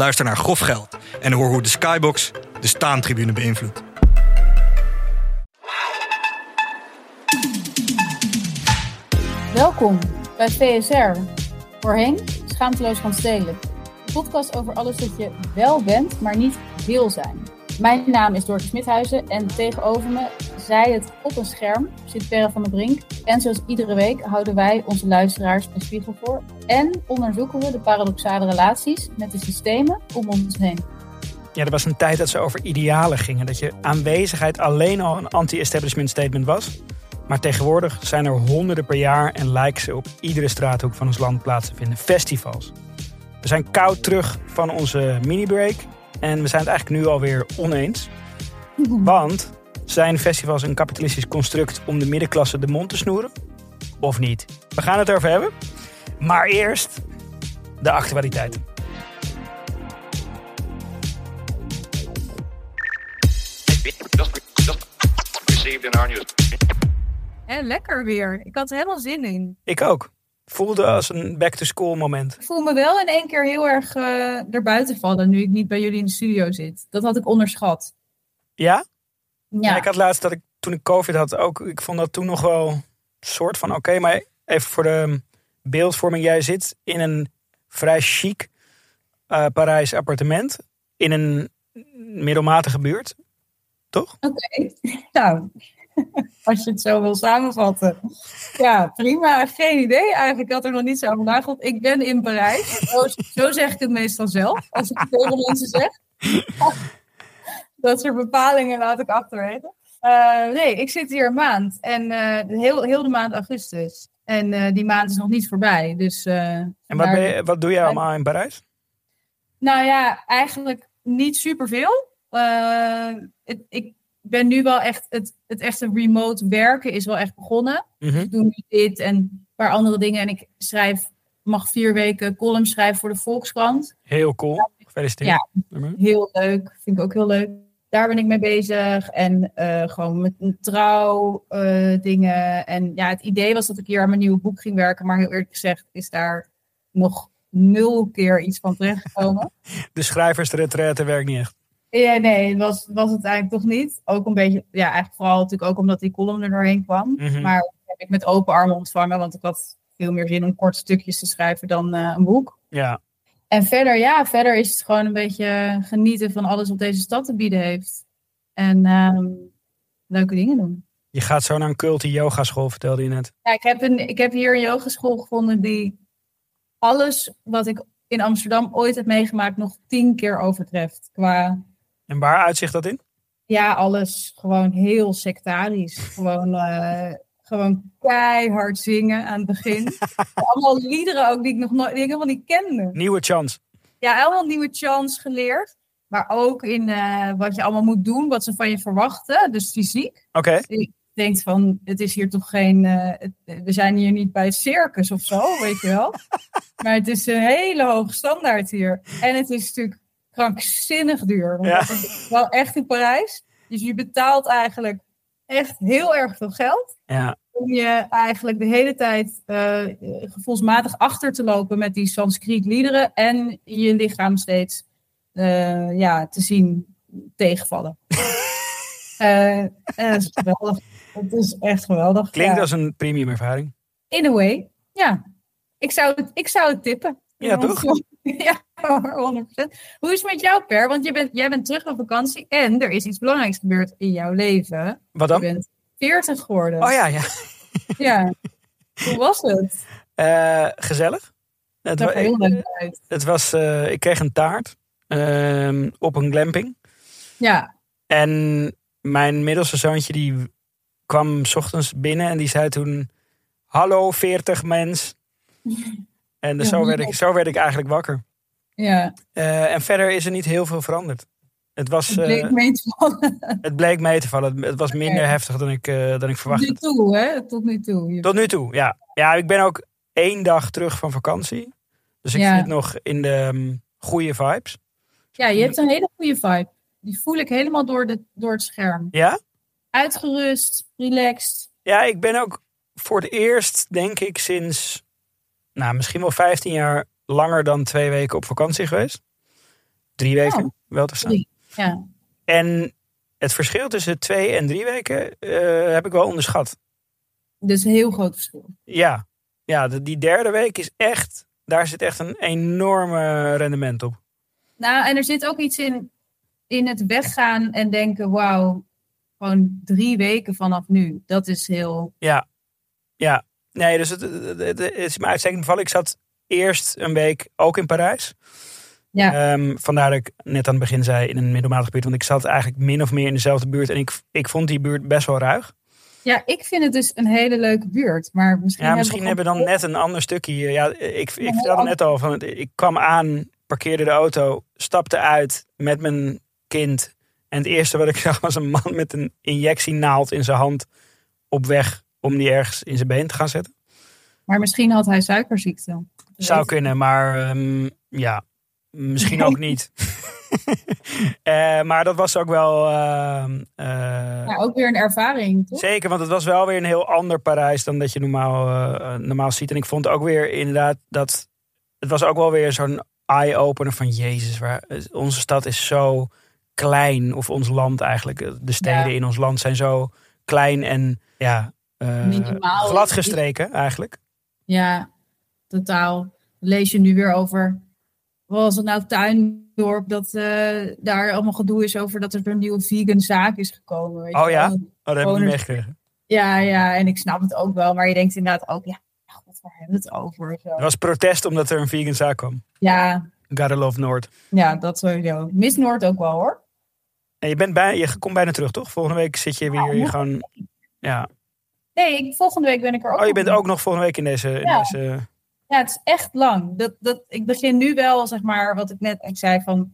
Luister naar Grof Geld en hoor hoe de Skybox de staantribune beïnvloedt. Welkom bij VSR. Voorheen Schaamteloos van Stelen. Een podcast over alles wat je wel bent, maar niet wil zijn. Mijn naam is Dorke Smithuizen en tegenover me, zij het op een scherm, zit Perre van der Brink. En zoals iedere week houden wij onze luisteraars een spiegel voor. En onderzoeken we de paradoxale relaties met de systemen om ons heen. Ja, er was een tijd dat ze over idealen gingen. Dat je aanwezigheid alleen al een anti-establishment statement was. Maar tegenwoordig zijn er honderden per jaar en lijken ze op iedere straathoek van ons land plaats te vinden. Festivals. We zijn koud terug van onze mini-break. En we zijn het eigenlijk nu alweer oneens. Want zijn festivals een kapitalistisch construct om de middenklasse de mond te snoeren? Of niet? We gaan het erover hebben. Maar eerst de actualiteit. En lekker weer. Ik had er helemaal zin in. Ik ook. Voelde als een back-to-school moment. Ik voel me wel in één keer heel erg uh, erbuiten vallen nu ik niet bij jullie in de studio zit. Dat had ik onderschat. Ja? Ja, Ja, ik had laatst dat ik toen ik COVID had ook. Ik vond dat toen nog wel een soort van oké. maar even voor de beeldvorming. Jij zit in een vrij chic eh, Parijs appartement. In een middelmatige buurt. Toch? Oké, nou, als je het zo wil samenvatten. Ja, prima. Geen idee eigenlijk. Had er nog niet zo over nagedacht. Ik ben in Parijs. Zo, zo zeg ik het meestal zelf, als ik het tegen mensen zeg. Dat soort bepalingen laat ik achterwege. Eh, nee, ik zit hier een maand. En eh, heel, heel de maand augustus. En eh, die maand is nog niet voorbij. Dus, En wat, ben je, wat doe jij allemaal in Parijs? Nou ja, eigenlijk niet superveel. Het, ik ben nu wel echt, het, het echte remote werken is wel echt begonnen. Mhm. Ik doe nu dit en een paar andere dingen. En ik schrijf, mag vier weken column schrijven voor de Volkskrant. Heel cool. Gefeliciteerd. Ja. Heel leuk, vind ik ook heel leuk. Daar ben ik mee bezig. En eh, gewoon met een trouw eh, dingen. En ja, het idee was dat ik hier aan mijn nieuwe boek ging werken. Maar heel eerlijk gezegd is daar nog nul keer iets van terechtgekomen. De schrijversretraite werkt niet echt. Ja, nee, was, was het eigenlijk toch niet. Ook een beetje, ja, eigenlijk vooral natuurlijk ook omdat die column er doorheen kwam. Mhm. Maar dat heb ik met open armen ontvangen, want ik had veel meer zin om korte stukjes te schrijven dan eh, een boek. Ja. En verder, ja, verder is het gewoon een beetje genieten van alles wat deze stad te bieden heeft. En ehm, leuke dingen doen. Je gaat zo naar een culty yogaschool, vertelde je net. Ja, ik, heb een, ik heb hier een yogaschool gevonden die alles wat ik in Amsterdam ooit heb meegemaakt nog tien keer overtreft. Qua En waar uitzicht dat in? Ja, alles gewoon heel sectarisch. Gewoon, eh, gewoon keihard zingen aan het begin. allemaal liederen ook die ik nog nooit, die ik helemaal niet kende. Nieuwe chance. Ja, allemaal nieuwe chants geleerd. Maar ook in eh, wat je allemaal moet doen, wat ze van je verwachten. Dus fysiek. Oké. Je denkt van, het is hier toch geen... eh, het- we zijn hier niet bij het circus of zo, weet je wel. Maar het is een hele hoge standaard hier. En het is natuurlijk krankzinnig duur. Want Ja. is wel echt in Parijs. Dus je betaalt eigenlijk echt heel erg veel geld. Ja. Om je eigenlijk de hele tijd eh, gevoelsmatig achter te lopen met die Sanskriet liederen. En je lichaam steeds eh, ja, te zien tegenvallen. Eh, en dat is geweldig. Het is echt geweldig. Klinkt ja. als een premium ervaring. In a way, ja. Ik zou het, ik zou het tippen. Ja, toch? Ja, 100%. Hoe is het met jou, Per? Want je bent, jij bent terug op vakantie en er is iets belangrijks gebeurd in jouw leven. Wat Je dan? bent 40 geworden. Oh ja, ja. Ja. Hoe was het? Eh, gezellig. Het, Het zag wa- heel leuk uit. het was, eh, ik kreeg een taart ehm, op een glamping. Ja, En mijn middelste zoontje die kwam 's ochtends binnen en die zei toen... Hallo 40 mens. En dus Ja, zo, werd ik, zo werd ik eigenlijk wakker. ja. Eh, en verder is er niet heel veel veranderd. Het, was, Het bleek eh, mee te vallen. het bleek mee te vallen. Het, het was minder heftig dan ik, eh, dan ik verwacht Tot nu toe, hè? Tot nu toe. Tot nu toe, ja. Ja, ik ben ook één dag terug van vakantie. Dus ik Ja. zit nog in de ehm, goede vibes. Ja, je hebt een hele goede vibe. Die voel ik helemaal door, de, door het scherm. Ja? Uitgerust, relaxed. Ja, ik ben ook voor het eerst, denk ik, sinds nou, misschien wel 15 jaar langer dan twee weken op vakantie geweest. Drie weken, Oh. wel te staan. Drie. Ja. En het verschil tussen twee en drie weken eh, heb ik wel onderschat. Dus een heel groot verschil. Ja, ja de- die derde week is echt, daar zit echt een enorme rendement op. Nou, en er zit ook iets in, in het weggaan en denken, wauw, gewoon drie weken vanaf nu. Dat is heel, Ja, ja. Nee, dus het, het, het- het is me uitstekend bevallen. Ik zat eerst een week ook in Parijs. ja, Ehm, vandaar dat ik net aan het begin zei in een middelmatige buurt. Want ik zat eigenlijk min of meer in dezelfde buurt. En ik, ik vond die buurt best wel ruig. ja, ik vind het dus een hele leuke buurt. Maar misschien, Ja, misschien hebben we dan net een ander stukje hier. Ja, ik, ik vertelde net al van, ik kwam aan, parkeerde de auto, stapte uit met mijn kind. En het eerste wat ik zag was een man met een injectienaald in zijn hand op weg om die ergens in zijn been te gaan zetten. Maar misschien had hij suikerziekte. Zou kunnen, maar ehm, ja, misschien ook niet. Eh, maar dat was ook wel. ehm, eh, Ja, ook weer een ervaring, toch? Zeker, want het was wel weer een heel ander Parijs dan dat je normaal, eh, normaal ziet. En ik vond ook weer inderdaad dat. Het was ook wel weer zo'n eye-opener van Jezus. Waar, onze stad is zo klein, of ons land eigenlijk. De steden Ja. in ons land zijn zo klein en ja, Minimaal. gladgestreken eigenlijk. Ja, totaal. Lees je nu weer over. Wat was het nou tuindorp dat eh, daar allemaal gedoe is over dat er een nieuwe vegan zaak is gekomen. Weet Oh ja? wel? Oh, dat heb ik niet meegekregen. Ja, ja, en ik snap het ook wel. Maar je denkt inderdaad ook, ja, god, waar hebben we het over? Zo. Er was protest omdat er een vegan zaak kwam. Ja, Gotta love Noord. ja, dat sowieso. Miss Noord ook wel hoor. En je, bent bij, je komt bijna terug, toch? Volgende week zit je weer Ja, gewoon... Ja. Nee, ik, volgende week ben ik er ook. Oh, je bent ook nog volgende week in deze... In Ja. deze Ja, het is echt lang. Dat, dat, ik begin nu wel, zeg maar, wat ik net ik zei van,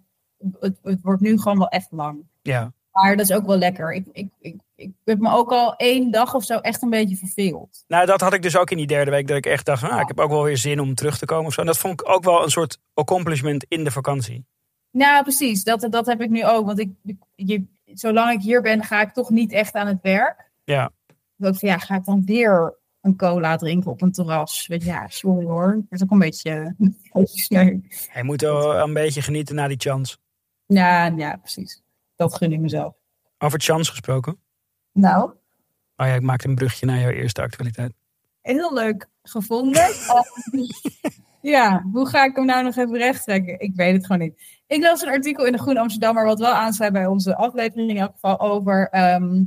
het, het wordt nu gewoon wel echt lang. ja. Maar dat is ook wel lekker. Ik, ik, ik, ik heb me ook al één dag of zo echt een beetje verveeld. Nou, dat had ik dus ook in die derde week. Dat ik echt dacht, nou, Ja. ik heb ook wel weer zin om terug te komen of zo. En dat vond ik ook wel een soort accomplishment in de vakantie. Nou, precies. Dat, dat heb ik nu ook. Want ik- je, zolang ik hier ben, ga ik toch niet echt aan het werk. Ja. Dus ook van, ja, ga ik dan weer een cola drinken op een terras? Weet je, ja, sorry hoor. Dat is ook een beetje... een beetje sneu. Hij moet wel een beetje genieten na die chance. ja, ja, precies. Dat gun ik mezelf. Over chance gesproken. Nou, Oh ja, ik maakte een brugje naar jouw eerste actualiteit. heel leuk gevonden. Ja, hoe ga ik hem nou nog even recht trekken? Ik weet het gewoon niet. Ik las een artikel in de Groen Amsterdammer, wat wel aansluit bij onze aflevering in elk geval, over ehm,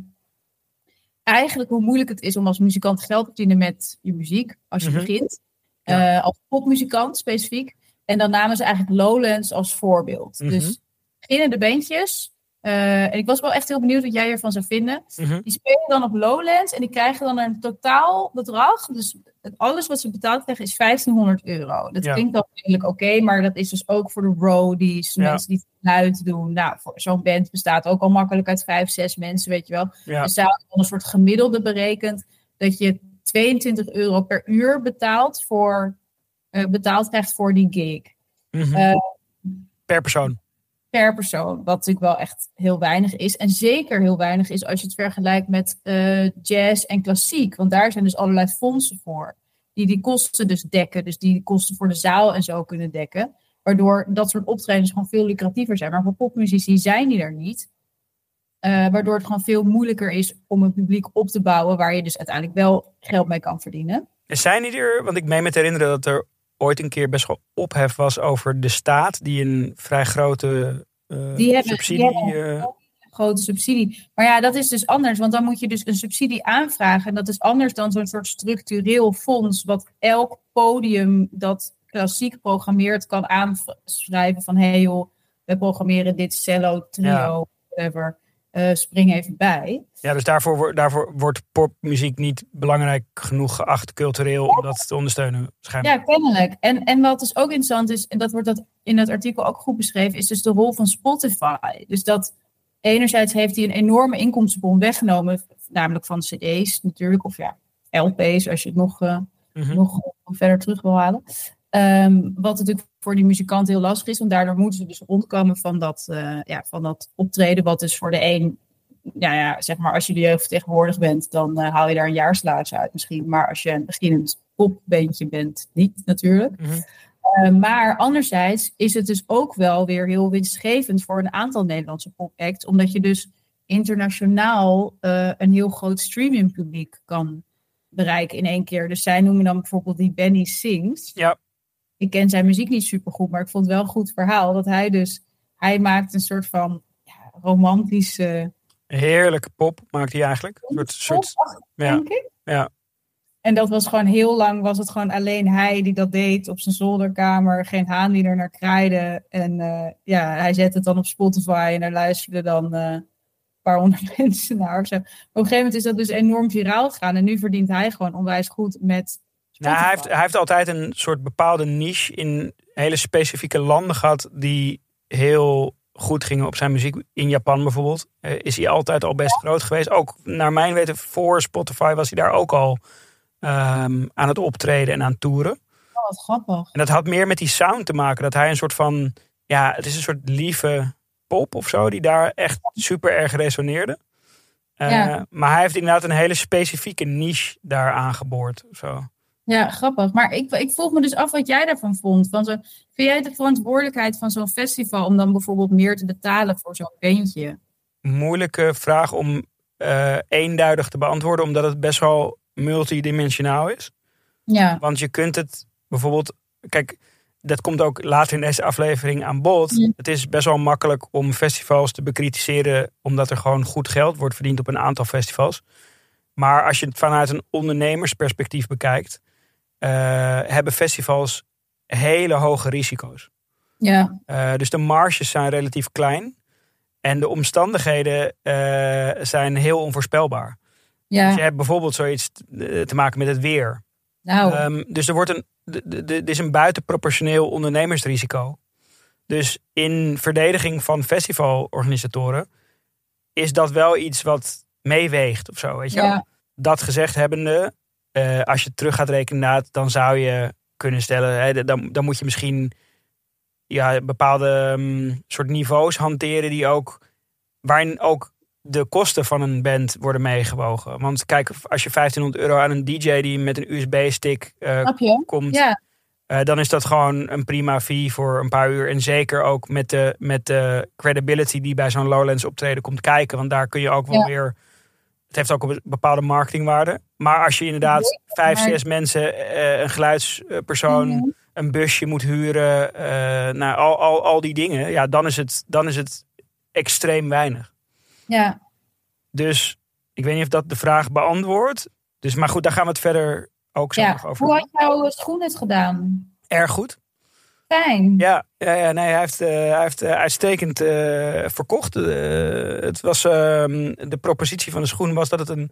eigenlijk hoe moeilijk het is om als muzikant geld te verdienen met je muziek, als je Mhm. begint. Ja. Eh, als popmuzikant specifiek. En dan namen ze eigenlijk Lowlands als voorbeeld. Mhm. Dus beginnende bandjes. eh, en ik was wel echt heel benieuwd wat jij ervan zou vinden. Mhm. Die spelen dan op Lowlands en die krijgen dan een totaal bedrag. Dus alles wat ze betaald krijgen is 1500 euro. Dat Ja. klinkt dan redelijk oké, maar dat is dus ook voor de roadies, Ja. mensen die het geluid doen. Nou, zo'n band bestaat ook al makkelijk uit vijf, zes mensen, weet je wel. Ja. Dus daar dan een soort gemiddelde berekend dat je 22 euro per uur betaalt voor, eh, betaald krijgt voor die gig. Mhm. Eh, per persoon. Per persoon. Wat natuurlijk wel echt heel weinig is. En zeker heel weinig is als je het vergelijkt met eh, jazz en klassiek. Want daar zijn dus allerlei fondsen voor. Die die kosten dus dekken. Dus die kosten voor de zaal en zo kunnen dekken. Waardoor dat soort optredens gewoon veel lucratiever zijn. Maar voor popmuzici zijn die er niet. Eh, waardoor het gewoon veel moeilijker is om een publiek op te bouwen. Waar je dus uiteindelijk wel geld mee kan verdienen. En zijn die er, want ik meen me te herinneren dat er ooit een keer best wel ophef was over de staat die een vrij grote eh, Die hebben- subsidie. die hebben- eh, grote subsidie. Maar ja, dat is dus anders, want dan moet je dus een subsidie aanvragen. En dat is anders dan zo'n soort structureel fonds, wat elk podium dat klassiek programmeert kan aanschrijven van hé hey joh, we programmeren dit cello, trio, Ja. whatever. Eh, spring even bij. ja, dus daarvoor, daarvoor wordt popmuziek niet belangrijk genoeg geacht cultureel om dat te ondersteunen. Schijnbaar. Ja, kennelijk. En, en wat dus ook interessant is, en dat wordt dat in het artikel ook goed beschreven, is dus de rol van Spotify. Dus dat enerzijds heeft hij een enorme inkomstenbron weggenomen, namelijk van cd's natuurlijk, of ja, LP's als je het nog, eh, Mhm. nog verder terug wil halen. Ehm, wat natuurlijk voor die muzikanten heel lastig is, want daardoor moeten ze dus rondkomen van dat, eh, ja, van dat optreden, wat dus voor de een, ja, ja, zeg maar, als je de jeugd tegenwoordig bent, dan eh, haal je daar een jaarsalaris uit misschien. Maar als je een beginnend popbeentje bent, niet natuurlijk. Mhm. Eh, maar anderzijds is het dus ook wel weer heel winstgevend voor een aantal Nederlandse popacts, omdat je dus internationaal een heel groot streamingpubliek kan bereiken in één keer. Dus zij noemen dan bijvoorbeeld die Benny Sings. Ja. Ik ken zijn muziek niet super goed, maar ik vond het wel een goed verhaal dat hij dus hij maakt een soort van ja, romantische Heerlijke pop maakt hij eigenlijk. Een soort, soort, ja. denk ik. Ja. En dat was gewoon heel lang, was het gewoon alleen hij die dat deed op zijn zolderkamer. Geen haan die er naar kraaide. En eh, ja, hij zette het dan op Spotify en daar luisterden dan eh, een paar honderd mensen naar. of zo. Op een gegeven moment is dat dus enorm viraal gegaan. En nu verdient hij gewoon onwijs goed met Nou, hij, heeft, hij heeft altijd een soort bepaalde niche in hele specifieke landen gehad die heel goed gingen op zijn muziek. In Japan bijvoorbeeld eh, is hij altijd al best groot geweest. Ook naar mijn weten voor Spotify was hij daar ook al ehm, aan het optreden en aan toeren. Oh, wat grappig. En dat had meer met die sound te maken. Dat hij een soort van, ja, het is een soort lieve pop of zo, die daar echt super erg resoneerde. Eh, Ja. Maar hij heeft inderdaad een hele specifieke niche daar aangeboord. Zo. Ja, grappig. Maar ik, ik vroeg me dus af wat jij daarvan vond. Van zo, vind jij de verantwoordelijkheid van zo'n festival om dan bijvoorbeeld meer te betalen voor zo'n bandje? moeilijke vraag om eh, eenduidig te beantwoorden, omdat het best wel multidimensionaal is. Ja, Want je kunt het bijvoorbeeld, kijk, dat komt ook later in deze aflevering aan bod. Ja. Het is best wel makkelijk om festivals te bekritiseren, omdat er gewoon goed geld wordt verdiend op een aantal festivals. Maar als je het vanuit een ondernemersperspectief bekijkt, eh, hebben festivals hele hoge risico's. ja, Uh, dus de marges zijn relatief klein. En de omstandigheden uh, zijn heel onvoorspelbaar. ja. Dus je hebt bijvoorbeeld zoiets te te maken met het weer. Nou, Um, dus er, wordt een, is een buitenproportioneel ondernemersrisico. Dus in verdediging van festivalorganisatoren is dat wel iets wat meeweegt of zo. Weet je ja, Dat gezegd hebbende, eh, als je terug gaat rekenen, inderdaad, dan zou je kunnen stellen, hè, dan, dan moet je misschien ja, bepaalde mm, soort niveaus hanteren die ook, waarin ook de kosten van een band worden meegewogen. Want kijk, als je 1500 euro aan een DJ die met een USB-stick eh, snap je? komt, Ja, eh, dan is dat gewoon een prima fee voor een paar uur. En zeker ook met de, met de credibility die bij zo'n Lowlands optreden komt kijken. Want daar kun je ook wel Ja. weer. Het heeft ook een bepaalde marketingwaarde. Maar als je inderdaad vijf, zes mensen, eh, een geluidspersoon, Mhm. een busje moet huren. eh nou, al, al, al die dingen. Ja, dan is het, dan is het extreem weinig. ja. Dus ik weet niet of dat de vraag beantwoordt. Dus, maar goed, daar gaan we het verder ook zo ja. nog over. Hoe had jouw schoen het gedaan? Erg goed. Fijn. Ja, ja, ja nee, hij heeft, eh, hij heeft eh, uitstekend eh, verkocht. Het was, ehm, de propositie van de schoen was dat het een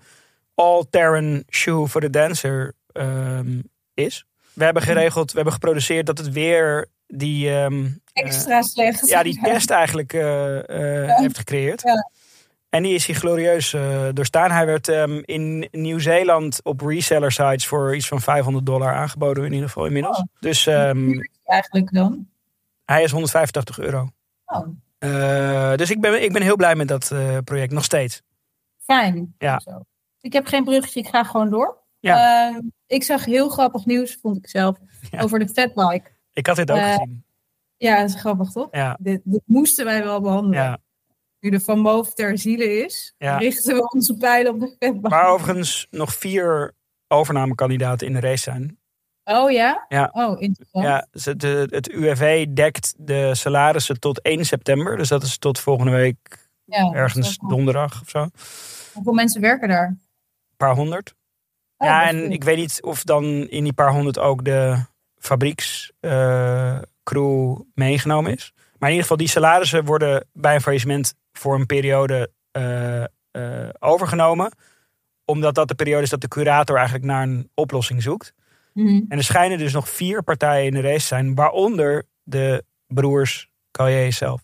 all-terrain shoe voor de dancer ehm, is. We hebben geregeld, we hebben geproduceerd dat het weer die, ehm, eh, Extra slecht. ja, die test eigenlijk Ja. heeft gecreëerd. Ja. En die is hij glorieus doorstaan. Hij werd in Nieuw-Zeeland op reseller sites voor iets van 500 dollar aangeboden in ieder geval inmiddels. Oh. Dus Eigenlijk dan. hij is 185 euro. Oh, Eh, dus ik ben, ik ben heel blij met dat eh, project, nog steeds. fijn. Ja. Zo. Ik heb geen bruggetje, ik ga gewoon door. Ja. Eh, ik zag heel grappig nieuws, vond ik zelf, Ja. over de fatbike. Ik had dit ook Eh, gezien. Ja, dat is grappig, toch? Ja, Dit, dit moesten wij wel behandelen. ja. Nu de Van Moof ter ziele is, Ja. richten we onze pijlen op de fatbike. Waar overigens nog vier overnamekandidaten in de race zijn. Oh ja? Ja. Oh, interessant. Ja, de- het UWV dekt de salarissen tot 1 september. Dus dat is tot volgende week Ja, ergens donderdag of zo. Een Hoeveel mensen werken daar? paar honderd. Oh, ja, en goed. ik weet niet of dan in die paar honderd ook de fabriekscrew meegenomen is. Maar in ieder geval, die salarissen worden bij een faillissement voor een periode eh, eh, overgenomen. Omdat dat de periode is dat de curator eigenlijk naar een oplossing zoekt. Mhm. En er schijnen dus nog vier partijen in de race te zijn, waaronder de broers Callier zelf.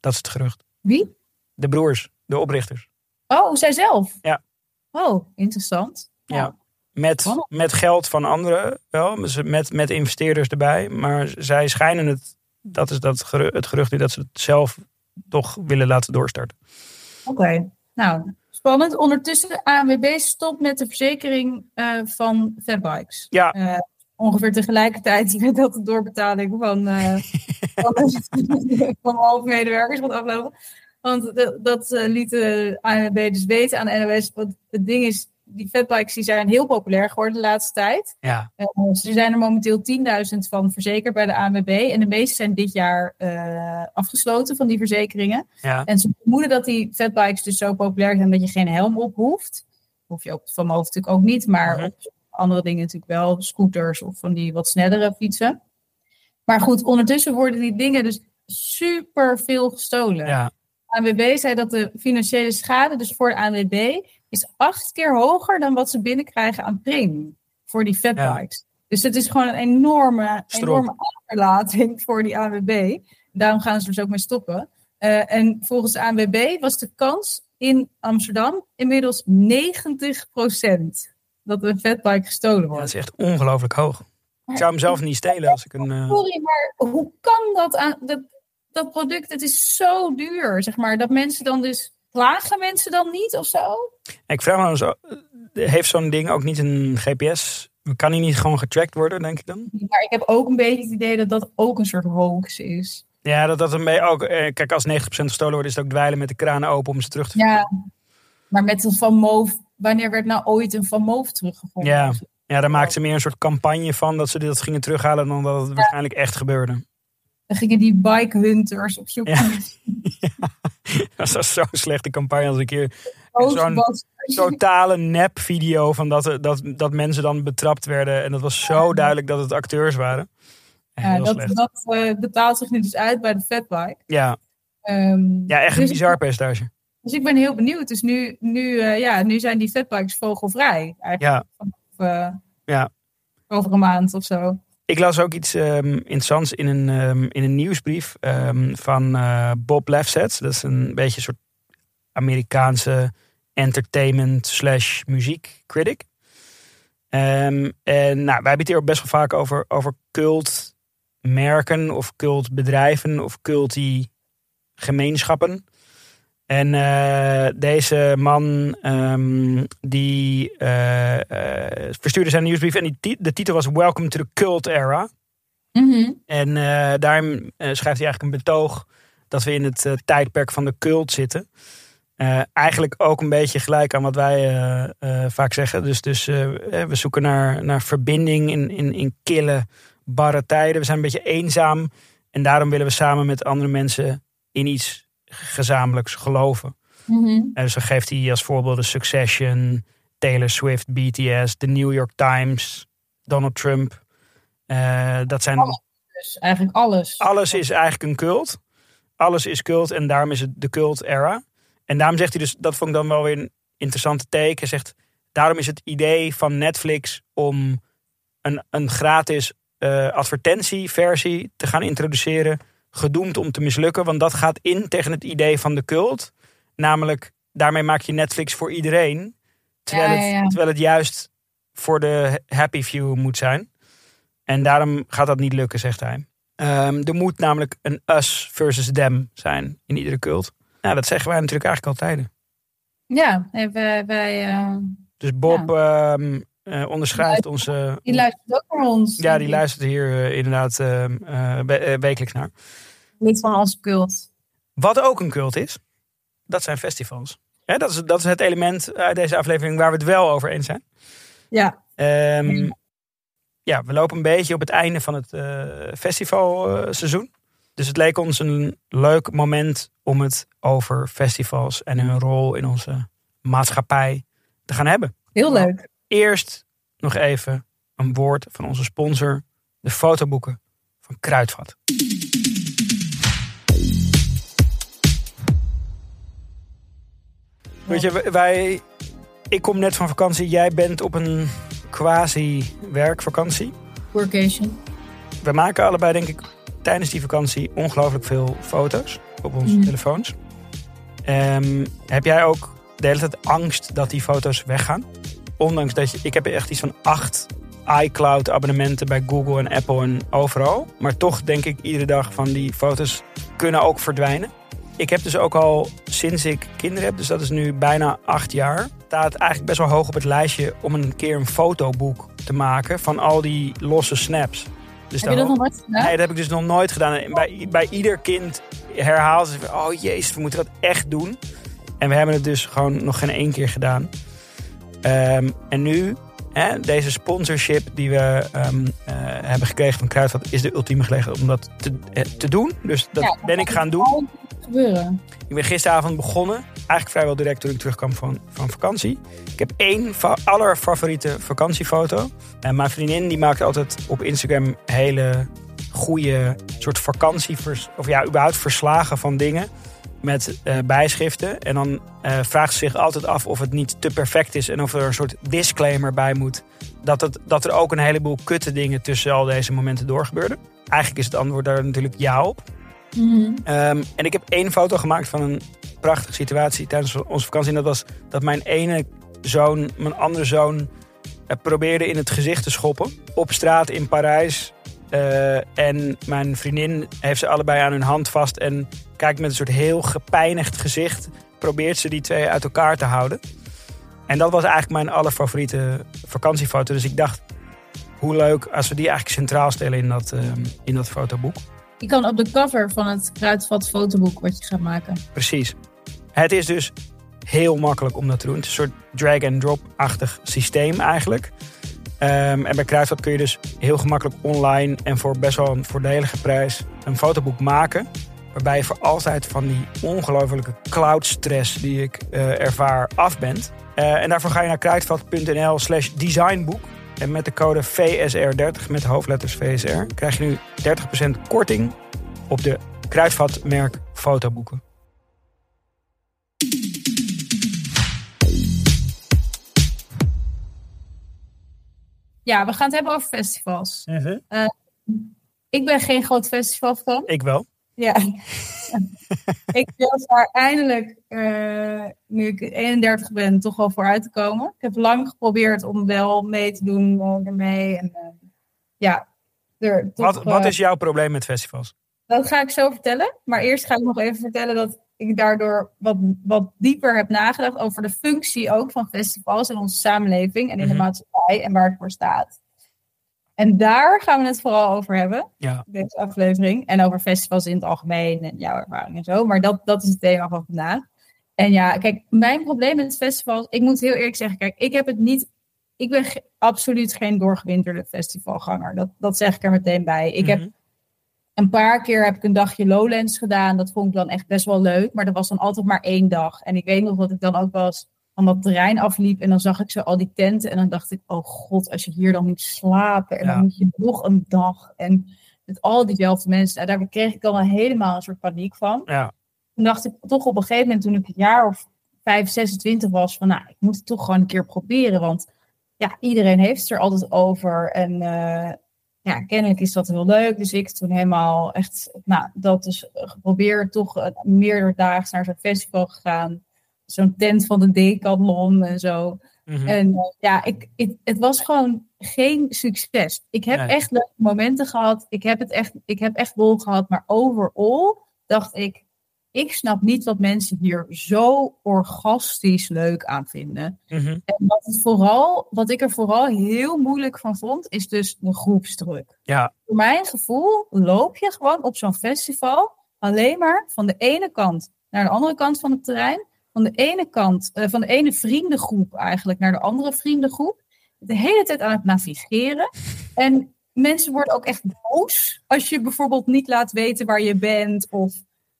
Dat is het gerucht. Wie? De broers, de oprichters. Oh, zij zelf? Ja. Oh, interessant. Ja. Met, met geld van anderen wel, dus met, met investeerders erbij. Maar zij schijnen het, dat is dat het gerucht nu, dat ze het zelf toch willen laten doorstarten. Oké, nou, spannend. Ondertussen, ANWB stopt met de verzekering eh, van fatbikes. Ja. Eh, ongeveer tegelijkertijd met dat de doorbetaling van, eh van, van half medewerkers gaat aflopen. Want dat, dat liet de ANWB dus weten aan de NOS. Want het ding is, die fatbikes die zijn heel populair geworden de laatste tijd. Ja, Eh, dus er zijn er momenteel 10.000 van verzekerd bij de ANWB. En de meeste zijn dit jaar eh, afgesloten van die verzekeringen. ja, En ze vermoeden dat die fatbikes dus zo populair zijn dat je geen helm op hoeft. Hoef je van mijn hoofd natuurlijk ook niet, maar Mhm. op andere dingen natuurlijk wel. Scooters of van die wat snellere fietsen. Maar goed, ondertussen worden die dingen dus super veel gestolen. ja. ANWB zei dat de financiële schade dus voor de ANWB is acht keer hoger dan wat ze binnenkrijgen aan premie voor die fatbikes. Dus het is gewoon een enorme, Strop. enorme afverlating voor die ANWB. Daarom gaan ze er dus ook mee stoppen. Eh, en volgens de ANWB was de kans in Amsterdam inmiddels 90% dat een fatbike gestolen Ja, wordt. dat is echt ongelooflijk hoog. Ik zou hem zelf niet stelen als ik een... eh, Sorry, maar hoe kan dat aan dat, dat product? Het is zo duur, zeg maar. Dat mensen dan dus klagen mensen dan niet of zo? Ik vraag me dan zo, eh, heeft zo'n ding ook niet een GPS? Kan hij niet gewoon getrackt worden, denk ik dan? Maar ik heb ook een beetje het idee dat dat ook een soort hoax is. Ja, dat dat een beetje ook... eh, Kijk, als 90% gestolen wordt, is het ook dweilen met de kranen open om ze terug te Ja, maar met een Van Moof, wanneer werd nou ooit een Van Moof teruggevonden? Ja. Ja, daar maakten ze meer een soort campagne van dat ze dit gingen terughalen dan dat het waarschijnlijk echt gebeurde. Dan gingen die bike hunters op zoek Ja. Dat was zo'n slechte campagne als een keer Ghostbusters. totale nep video van dat, er- dat, dat mensen dan betrapt werden. En dat was zo duidelijk dat het acteurs waren. Ja, dat slecht. dat eh, betaalt zich nu dus uit bij de fatbike. Ja. Ehm, ja, echt een dus- bizar percentage. Dus ik ben heel benieuwd. Dus nu, nu, eh, ja, nu zijn die fatbikes vogelvrij. Eigenlijk. Ja. Of, eh, Ja. Over een maand of zo. Ik las ook iets ehm, interessants in een, ehm, in een nieuwsbrief ehm, van eh, Bob Lefsetz. Dat is een beetje een soort Amerikaanse entertainment slash muziek critic. En nou, wij hebben het hier ook best wel vaak over, over cultmerken of cultbedrijven of culti gemeenschappen. En eh, deze man die die eh, eh, verstuurde zijn nieuwsbrief en die de titel was Welcome to the Cult Era. En eh, daarin schrijft hij eigenlijk een betoog dat we in het tijdperk van de cult zitten. Eigenlijk ook een beetje gelijk aan wat wij vaak zeggen. Dus, dus we zoeken naar, naar verbinding in, in, in kille, barre tijden. We zijn een beetje eenzaam. En daarom willen we samen met andere mensen in iets gezamenlijks geloven. En dus dan geeft hij als voorbeelden Succession, Taylor Swift, BTS, The New York Times, Donald Trump. Eh, dat zijn Dus eigenlijk alles. alles is eigenlijk een cult. Alles is cult en daarom is het de cult era. En daarom zegt hij dus, dat vond ik dan wel weer een interessante take. Hij zegt, daarom is het idee van Netflix om een, een gratis eh, advertentieversie te gaan introduceren, gedoemd om te mislukken. Want dat gaat in tegen het idee van de cult. Namelijk, daarmee maak je Netflix voor iedereen. Terwijl, Ja, ja, ja. Het, terwijl het juist voor de happy few moet zijn. En daarom gaat dat niet lukken, zegt hij. Ehm, er moet namelijk een us versus them zijn in iedere cult. Nou, dat zeggen wij natuurlijk eigenlijk altijd. Ja, wij, wij, eh, Dus Bob ehm, eh, onderschrijft onze... die luistert ook naar ons. Ja, die luistert hier eh, inderdaad eh, we- wekelijks naar. Lid van onze cult. Wat ook een cult is, dat zijn festivals. Hè, dat, is, dat is het element uit deze aflevering waar we het wel over eens zijn. Ja, Ehm, Ja. we lopen een beetje op het einde van het festivalseizoen. dus het leek ons een leuk moment om het over festivals en hun rol in onze maatschappij te gaan hebben. Heel leuk. Eerst nog even een woord van onze sponsor, de fotoboeken van Kruidvat. Weet je, wij, ik kom net van vakantie, jij bent op een quasi-werkvakantie. Workation. We maken allebei, denk ik, tijdens die vakantie ongelooflijk veel foto's op onze Mhm. telefoons. Ehm, heb jij ook de hele tijd angst dat die foto's weggaan? Ondanks dat je, ik heb echt iets van acht iCloud abonnementen bij Google en Apple en overal. Maar toch denk ik iedere dag van die foto's kunnen ook verdwijnen. Ik heb dus ook al sinds ik kinderen heb, dus dat is nu bijna acht jaar, staat eigenlijk best wel hoog op het lijstje om een keer een fotoboek te maken van al die losse snaps. Dus Heb je dat nog nooit gedaan? Nee, dat heb ik dus nog nooit gedaan. En bij, bij ieder kind herhaalt ze: Oh jezus, we moeten dat echt doen. En we hebben het dus gewoon nog geen één keer gedaan. Ehm, en nu, hè, deze sponsorship die we ehm, eh, hebben gekregen van Kruidvat, is de ultieme gelegenheid om dat te, eh, te doen. Dus dat Ja, ben ik gaan doen. Gebeuren. Ik ben gisteravond begonnen. Eigenlijk vrijwel direct toen ik terugkwam van, van vakantie. Ik heb één fa- allerfavoriete vakantiefoto. En mijn vriendin die maakt altijd op Instagram hele goede soort vakantie... of ja, überhaupt verslagen van dingen met eh, bijschriften. En dan eh, vraagt ze zich altijd af of het niet te perfect is... en of er een soort disclaimer bij moet. Dat, het, dat er ook een heleboel kutte dingen tussen al deze momenten doorgebeurden. Eigenlijk is het antwoord daar natuurlijk ja op. Mhm. Ehm, en ik heb één foto gemaakt van een prachtige situatie tijdens onze vakantie. En dat was dat mijn ene zoon, mijn andere zoon, eh, probeerde in het gezicht te schoppen. Op straat in Parijs. En mijn vriendin heeft ze allebei aan hun hand vast. En kijkt met een soort heel gepijnigd gezicht. Probeert ze die twee uit elkaar te houden. En dat was eigenlijk mijn allerfavoriete vakantiefoto. Dus ik dacht, hoe leuk als we die eigenlijk centraal stellen in dat, ehm, in dat fotoboek. Je kan op de cover van het Kruidvat fotoboek wat je gaat maken. Precies. Het is dus heel makkelijk om dat te doen. Het is een soort drag-and-drop-achtig systeem eigenlijk. Ehm, en bij Kruidvat kun je dus heel gemakkelijk online en voor best wel een voordelige prijs een fotoboek maken. Waarbij je voor altijd van die ongelofelijke cloud-stress die ik eh, ervaar af bent. Eh, en daarvoor ga je naar kruidvat.nl slash designboek. En met de code VSR30 met hoofdletters VSR krijg je nu 30% korting op de Kruidvat merk fotoboeken. Ja, we gaan het hebben over festivals. Ik ben geen groot festivalfan. Ik wel. Ja. ik wil daar eindelijk, eh, nu ik 31 ben, toch wel voor uit te komen. Ik heb lang geprobeerd om wel mee te doen ermee. En, eh, ja, er, Wat, wat eh, is jouw probleem met festivals? Dat ga ik zo vertellen. Maar eerst ga ik nog even vertellen dat ik daardoor wat, wat dieper heb nagedacht over de functie ook van festivals in onze samenleving en in de Mhm. maatschappij en waar het voor staat. En daar gaan we het vooral over hebben, Ja. deze aflevering. En over festivals in het algemeen en jouw ervaring en zo. Maar dat, dat is het thema van vandaag. En ja, kijk, mijn probleem met festivals, ik moet heel eerlijk zeggen, kijk, ik heb het niet, ik ben ge- absoluut geen doorgewinterde festivalganger. Dat, dat zeg ik er meteen bij. Ik heb Mhm. een paar keer heb ik een dagje Lowlands gedaan. Dat vond ik dan echt best wel leuk. Maar dat was dan altijd maar één dag. En ik weet nog dat ik dan ook wel eens van dat terrein afliep. En dan zag ik zo al die tenten. En dan dacht ik, oh god, als je hier dan moet slapen. En Ja. dan moet je nog een dag. En met al diezelfde mensen. Nou, daar kreeg ik dan wel helemaal een soort paniek van. Ja. Toen dacht ik toch op een gegeven moment, toen ik een jaar of 5, 26 was. Van nou, ik moet het toch gewoon een keer proberen. Want ja, iedereen heeft het er altijd over. En eh, ja, kennelijk is dat heel leuk. Dus ik toen helemaal echt, nou, dat is geprobeerd, toch uh, meerderdaags naar zo'n festival gegaan. Zo'n tent van de Decathlon en zo. Mhm. En uh, ja, ik, ik, het was gewoon geen succes. Ik heb Nee. echt leuke momenten gehad. Ik heb, het echt, ik heb echt lol gehad. Maar overal dacht ik, ik snap niet wat mensen hier zo orgastisch leuk aan vinden. Mhm. En wat, het vooral, wat ik er vooral heel moeilijk van vond, is dus de groepsdruk. Ja. Voor mijn gevoel loop je gewoon op zo'n festival alleen maar van de ene kant naar de andere kant van het terrein. Van de ene kant, eh, van de ene vriendengroep eigenlijk naar de andere vriendengroep. De hele tijd aan het navigeren. En mensen worden ook echt boos als je bijvoorbeeld niet laat weten waar je bent. Of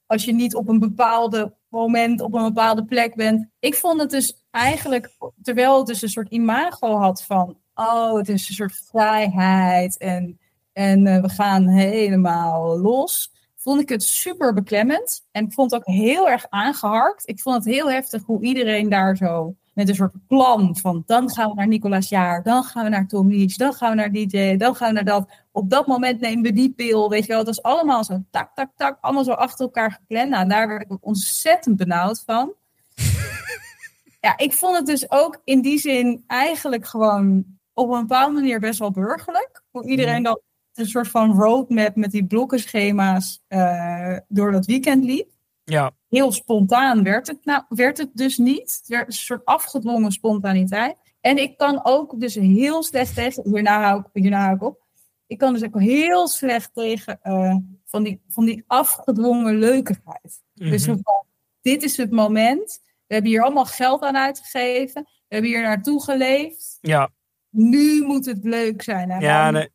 als je niet op een bepaalde moment op een bepaalde plek bent. Ik vond het dus eigenlijk, terwijl het dus een soort imago had van, oh, het is een soort vrijheid en, en uh, we gaan helemaal los, vond ik het super beklemmend. En ik vond het ook heel erg aangeharkt. Ik vond het heel heftig hoe iedereen daar zo met een soort plan van dan gaan we naar Nicolaas Jaar, dan gaan we naar Tom Leach, dan gaan we naar DJ, dan gaan we naar dat. Op dat moment nemen we die pil, weet je wel. Het was allemaal zo tak, tak, tak, allemaal zo achter elkaar gepland. Nou, daar werd ik ontzettend benauwd van. ja, ik vond het dus ook in die zin eigenlijk gewoon op een bepaalde manier best wel burgerlijk. Hoe iedereen dan een soort van roadmap met die blokkenschema's eh, door dat weekend liep Ja, heel spontaan werd het, nou, werd het dus niet. Het werd een soort afgedwongen spontaniteit. En ik kan ook dus heel slecht tegen, hierna hou ik, hierna hou ik op. Ik kan dus ook heel slecht tegen eh, van, die, van die afgedwongen leukigheid. Dus Mhm. van, dit is het moment. We hebben hier allemaal geld aan uitgegeven. We hebben hier naartoe geleefd. ja, Nu moet het leuk zijn. Ja, nee,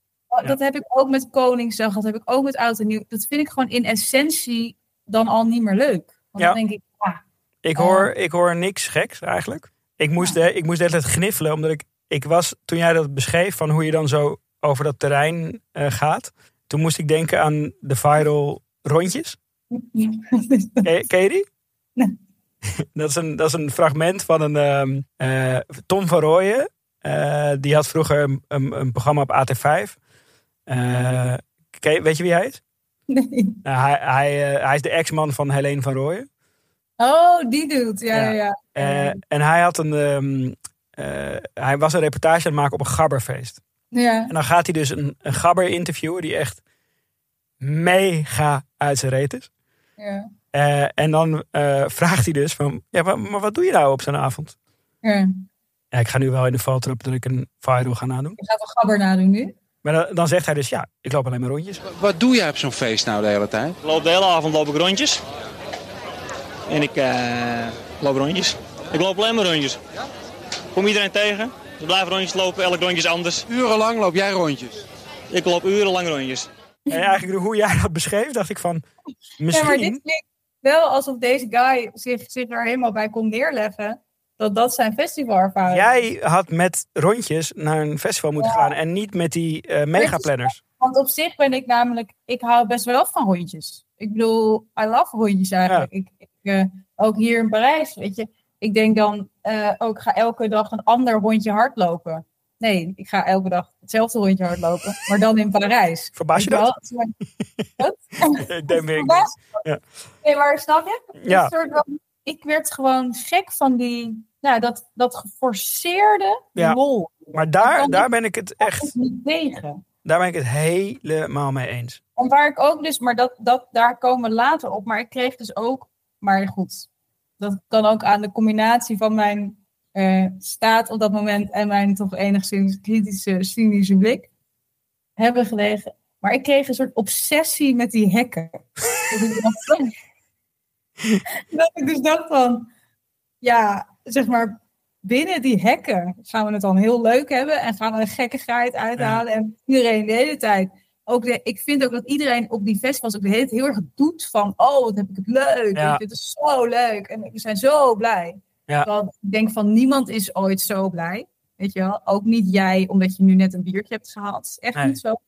dat heb ik ook met Koningsdag, dat heb ik ook met Oud en Nieuw. Dat vind ik gewoon in essentie dan al niet meer leuk. Want Ja. dan denk ik, ja, Ik hoor, ik hoor niks geks eigenlijk. Ik moest, de, ik moest de hele tijd gniffelen, omdat ik, ik was, toen jij dat beschreef van hoe je dan zo over dat terrein eh, gaat, toen moest ik denken aan de viral rondjes. Ken, ken je die? Nee. Dat is, een, dat is een fragment van een ehm, eh, Tom van Rooyen. Eh, die had vroeger een, een, een programma op AT5. Eh, je- weet je wie hij is? nee. Nou, hij, hij, eh, hij is de ex-man van Helene van Rooyen. Oh, die doet. Ja, Ja. ja, ja. Eh, en hij, had een, ehm, eh, hij was een reportage aan het maken op een gabberfeest. ja. En dan gaat hij dus een, een gabber interviewen die echt mega uit zijn reet is. ja. Eh, en dan eh, vraagt hij dus van, ja, maar, maar wat doe je nou op zo'n avond? ja. Ja, ik ga nu wel in de val trappen dat ik een viral ga nadoen. Je gaat wel gabber nadoen nu. Maar dan, dan zegt hij dus, ja, ik loop alleen maar rondjes. Wat doe jij op zo'n feest nou de hele tijd? Ik loop de hele avond loop ik rondjes. En ik eh, loop rondjes. Ik loop alleen maar rondjes. Kom iedereen tegen. We blijven rondjes lopen, elk rondje is anders. Urenlang loop jij rondjes. Ik loop urenlang rondjes. En eigenlijk hoe jij dat beschreef, dacht ik van, Ja, maar dit misschien... klinkt wel alsof deze guy zich, zich er helemaal bij kon neerleggen. Dat dat zijn festivalervaring Jij had met rondjes naar een festival moeten gaan en niet met die eh megaplanners. Want op zich ben ik namelijk, ik hou best wel van hondjes. Ik bedoel, I love hondjes eigenlijk. Ik, ik, eh, ook hier in Parijs, weet je. Ik denk dan eh, ook, ga elke dag een ander rondje hardlopen. Nee, ik ga elke dag hetzelfde rondje hardlopen, maar dan in Parijs. Verbaas je dat? Wat? Ik denk weer? Ja. Nee, maar snap je? Ja. Een soort van- ik werd gewoon gek van die, nou, dat, dat geforceerde Ja. lol. Maar daar, daar ben ik het Echt echt, niet tegen. daar ben ik het helemaal mee eens. En waar ik ook dus, maar dat, dat, daar komen we later op. Maar ik kreeg dus ook, maar goed, dat kan ook aan de combinatie van mijn eh, staat op dat moment en mijn toch enigszins kritische, cynische blik hebben gelegen. Maar ik kreeg een soort obsessie met die hekken. dat, ik dus dacht van, ja, zeg maar, binnen die hekken gaan we het dan heel leuk hebben en gaan we een gekkigheid uithalen. En iedereen de hele tijd ook de, ik vind ook dat iedereen op die festivals ook de hele tijd heel erg doet van, oh, wat heb ik het leuk. Ja. Dit is zo leuk. En we zijn zo blij. Ja. Terwijl ik denk van, niemand is ooit zo blij. Weet je wel? Ook niet jij, omdat je nu net een biertje hebt gehad. Echt Nee. niet zo.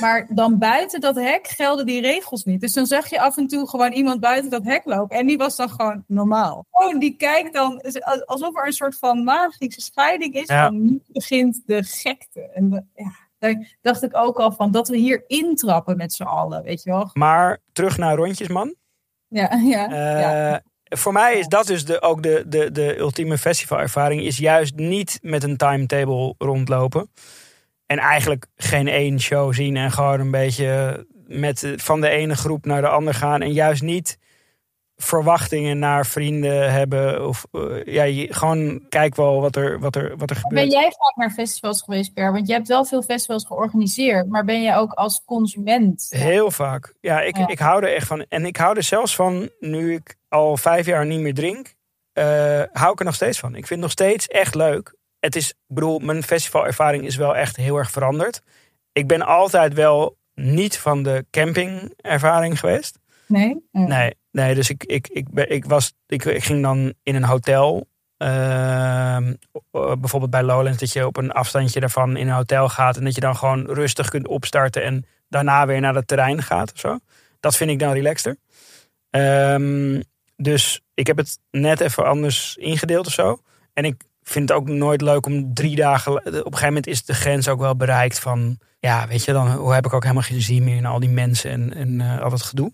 Maar dan buiten dat hek gelden die regels niet. Dus dan zag je af en toe gewoon iemand buiten dat hek lopen. En die was dan gewoon normaal. Gewoon, die kijkt dan alsof er een soort van magische scheiding is. Ja. Nu begint de gekte. En de- ja, daar dacht ik ook al van dat we hier intrappen met z'n allen. Weet je wel? Maar terug naar rondjes, man. Ja, ja. Eh, ja. Voor mij is dat dus de, ook de, de, de ultieme festivalervaring. Is juist niet met een timetable rondlopen. En eigenlijk geen één show zien. En gewoon een beetje met, eh, van de ene groep naar de andere gaan. En juist niet verwachtingen naar vrienden hebben. Of eh, ja, je, gewoon kijk wel wat er, wat er, wat er gebeurt. Ben jij vaak naar festivals geweest, Per? Want je hebt wel veel festivals georganiseerd. Maar ben je ook als consument? Heel vaak. Ja, ik, Ja. ik hou er echt van. En ik hou er zelfs van, nu ik al vijf jaar niet meer drink, eh, hou ik er nog steeds van. Ik vind het nog steeds echt leuk. Het is, ik bedoel, mijn festivalervaring is wel echt heel erg veranderd. ik ben altijd wel niet van de campingervaring geweest. Nee? Ja. Nee, nee dus ik, ik, ik, ik, was, ik, ik ging dan in een hotel. ehm, eh, bijvoorbeeld bij Lowlands, dat je op een afstandje daarvan in een hotel gaat. En dat je dan gewoon rustig kunt opstarten en daarna weer naar het terrein gaat of zo. Dat vind ik dan relaxter. Ehm, dus ik heb het net even anders ingedeeld of zo. En ik vind het ook nooit leuk om drie dagen. Op een gegeven moment is de grens ook wel bereikt van. Ja, weet je, dan hoe heb ik ook helemaal geen zin meer in al die mensen en, eh, al dat gedoe.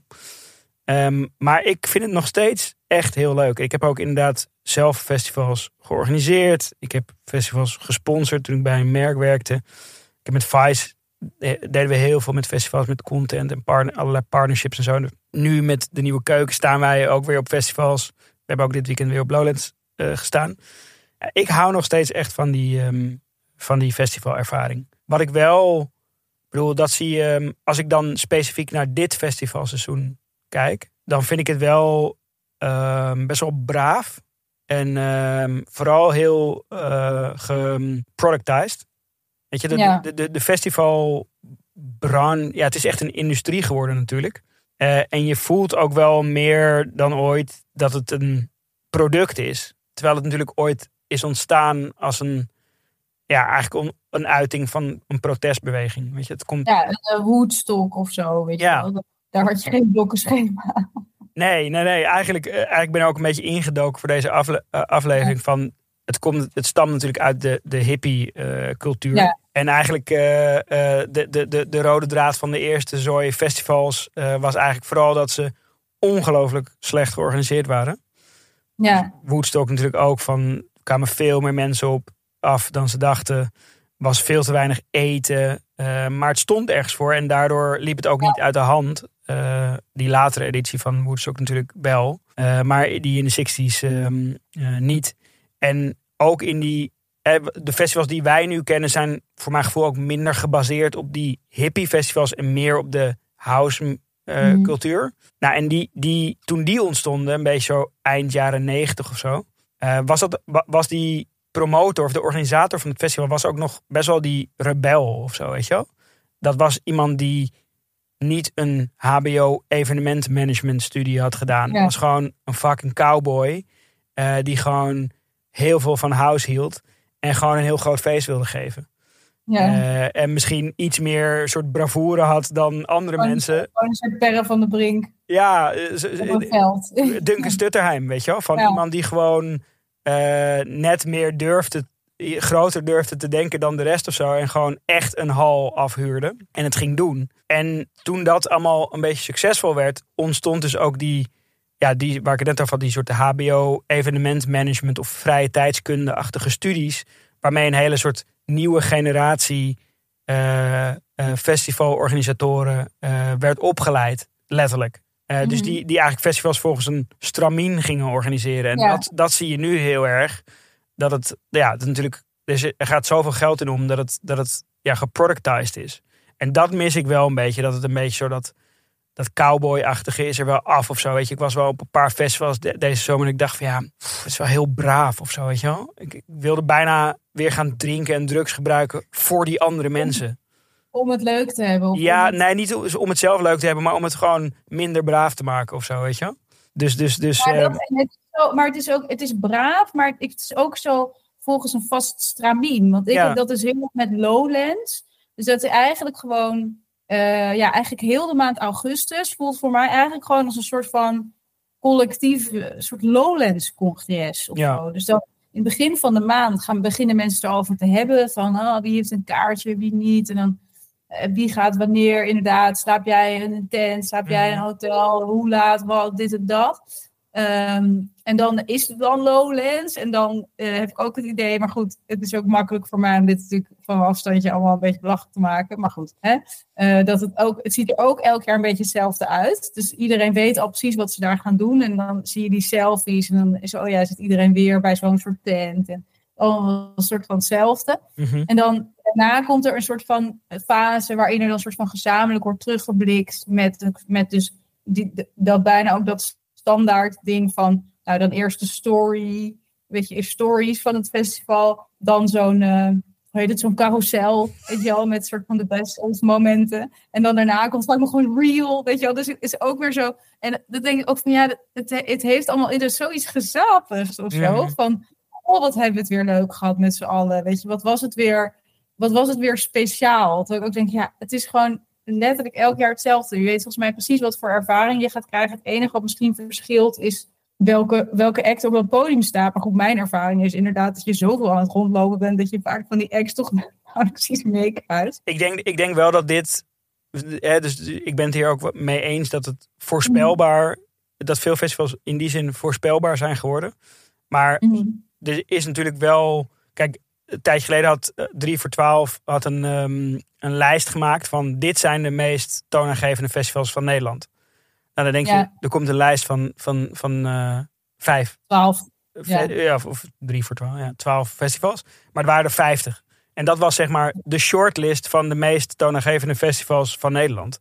Ehm, maar ik vind het nog steeds echt heel leuk. Ik heb ook inderdaad zelf festivals georganiseerd. Ik heb festivals gesponsord toen ik bij een merk werkte. Ik heb met Vice eh, deden we heel veel met festivals, met content en allerlei partnerships en zo. Nu met de nieuwe keuken staan wij ook weer op festivals. We hebben ook dit weekend weer op Lowlands eh, gestaan. Ik hou nog steeds echt van die, ehm, van die festivalervaring. Wat ik wel, bedoel, dat zie je, ehm, als ik dan specifiek naar dit festivalseizoen kijk, dan vind ik het wel ehm, best wel braaf. En vooral heel uh, geproductized. Weet je, de, Ja. de, de, de festivalbran, ja, het is echt een industrie geworden natuurlijk. Eh, en je voelt ook wel meer dan ooit dat het een product is. Terwijl het natuurlijk ooit is ontstaan als een, ja, eigenlijk een uiting van een protestbeweging. Weet je, het komt Ja, een eh, Woodstock of zo, weet Ja. je wel. Daar had je geen blokkenschema. Nee, nee, nee. Eigenlijk, eh, eigenlijk ben ik ook een beetje ingedoken voor deze afle- eh, aflevering. Van, het, komt, het stamt natuurlijk uit de, de hippie-cultuur. Ja. En eigenlijk eh, eh, de, de, de, de rode draad van de eerste zooi festivals eh, was eigenlijk vooral dat ze ongelooflijk slecht georganiseerd waren. Ja, Woodstock natuurlijk ook van, er kwamen veel meer mensen op af dan ze dachten. Was veel te weinig eten. eh, maar het stond ergens voor en daardoor liep het ook niet uit de hand. Eh, die latere editie van Woodstock natuurlijk wel. eh, maar die in de 60s ehm, eh, niet. En ook in die. De festivals die wij nu kennen zijn voor mijn gevoel ook minder gebaseerd op die hippie festivals en meer op de house Mhm. cultuur. Nou, en die, die, toen die ontstonden, een beetje zo eind jaren negentig of zo, eh, was, dat, wa- was die promotor of de organisator van het festival was ook nog best wel die rebel of zo, weet je wel? Dat was iemand die niet een HBO evenementmanagement studie had gedaan. Ja. Was gewoon een fucking cowboy eh, die gewoon heel veel van house hield en gewoon een heel groot feest wilde geven. Ja. Eh, en misschien iets meer soort bravoure had dan andere mensen. Gewoon een soort perren van de brink Ja, eh, veld. Duncan Stutterheim, weet je wel? Van Ja. iemand die gewoon eh, net meer durfde, groter durfde te denken dan de rest of zo. En gewoon echt een hal afhuurde en het ging doen. En toen dat allemaal een beetje succesvol werd, ontstond dus ook die, ja, die waar ik het net over had, die soort HBO evenementmanagement of vrije tijdskunde-achtige studies. Waarmee een hele soort nieuwe generatie eh, festivalorganisatoren eh, werd opgeleid, letterlijk. Dus Mhm. die, die eigenlijk festivals volgens een stramien gingen organiseren. En Ja. dat, dat zie je nu heel erg. Dat het, ja, het natuurlijk, er er gaat zoveel geld in om dat het, dat het ja, geproductized is. En dat mis ik wel een beetje. Dat het een beetje zo dat, dat cowboy-achtige is er wel af of zo. Weet je, ik was wel op een paar festivals de- deze zomer. En ik dacht van ja, het is wel heel braaf of zo. Weet je wel. Ik, ik wilde bijna weer gaan drinken en drugs gebruiken voor die andere mensen. Om het leuk te hebben. of Ja, het- nee, niet om het zelf leuk te hebben, maar om het gewoon minder braaf te maken of zo, weet je wel? Dus, dus, dus. Maar, eh, dat, en het, is zo, maar het is ook, het is braaf, maar het is ook zo volgens een vast stramien. Want ik Ja. heb dat dus heel erg met Lowlands. Dus dat is eigenlijk gewoon, eh, ja, eigenlijk heel de maand augustus voelt voor mij eigenlijk gewoon als een soort van collectief, eh, soort Lowlands-congres of Ja. zo. Dus dan in het begin van de maand gaan beginnen mensen erover te hebben van ah, wie heeft een kaartje, wie niet. En dan eh, wie gaat wanneer, inderdaad. Slaap jij in een tent? Slaap jij in een Mhm. hotel? Hoe laat? Wat? Dit en dat. Ehm, en dan is het dan Lowlands. En dan eh, heb ik ook het idee, maar goed, het is ook makkelijk voor mij om dit natuurlijk van een afstandje allemaal een beetje belachelijk te maken. Maar goed, hè? Eh, dat het, ook, het ziet er ook elk jaar een beetje hetzelfde uit. Dus iedereen weet al precies wat ze daar gaan doen. En dan zie je die selfies. En dan is, oh ja, zit iedereen weer bij zo'n soort tent. En allemaal een soort van hetzelfde. mhm. En dan daarna komt er een soort van fase waarin er dan een soort van gezamenlijk wordt teruggeblikt met, met dus die, dat bijna ook dat standaard ding van, nou dan eerst de story, weet je, stories van het festival, dan zo'n eh, hoe heet het, zo'n carousel, weet je wel, met soort van de best momenten. En dan daarna komt het nog gewoon real, weet je wel. Dus het is ook weer zo. En dat denk ik ook van, ja, het, het heeft allemaal in zoiets gezapigs of zo. Mhm. Van, oh, wat hebben we het weer leuk gehad met z'n allen. Weet je, wat was het weer, wat was het weer speciaal? Dat ik ook denk, ja, het is gewoon letterlijk elk jaar hetzelfde. Je weet volgens mij precies wat voor ervaring je gaat krijgen. Het enige wat misschien verschilt is welke, welke act op het podium staat. Maar goed, mijn ervaring is inderdaad dat je zoveel aan het rondlopen bent dat je vaak van die acts toch precies meekruist. Ik denk, ik denk wel dat dit. Hè, dus ik ben het hier ook mee eens dat het voorspelbaar. Dat veel festivals in die zin voorspelbaar zijn geworden. Maar er is natuurlijk wel. Kijk, een tijdje geleden had eh, 3 voor 12 had een, ehm, een lijst gemaakt van dit zijn de meest toonaangevende festivals van Nederland. Nou, dan denk Ja. je, er komt een lijst van, van, van eh, vijf. 12. Fe- ja. of, of drie voor twaalf, ja, twaalf festivals. Maar er waren er vijftig. En dat was zeg maar de shortlist van de meest toonaangevende festivals van Nederland.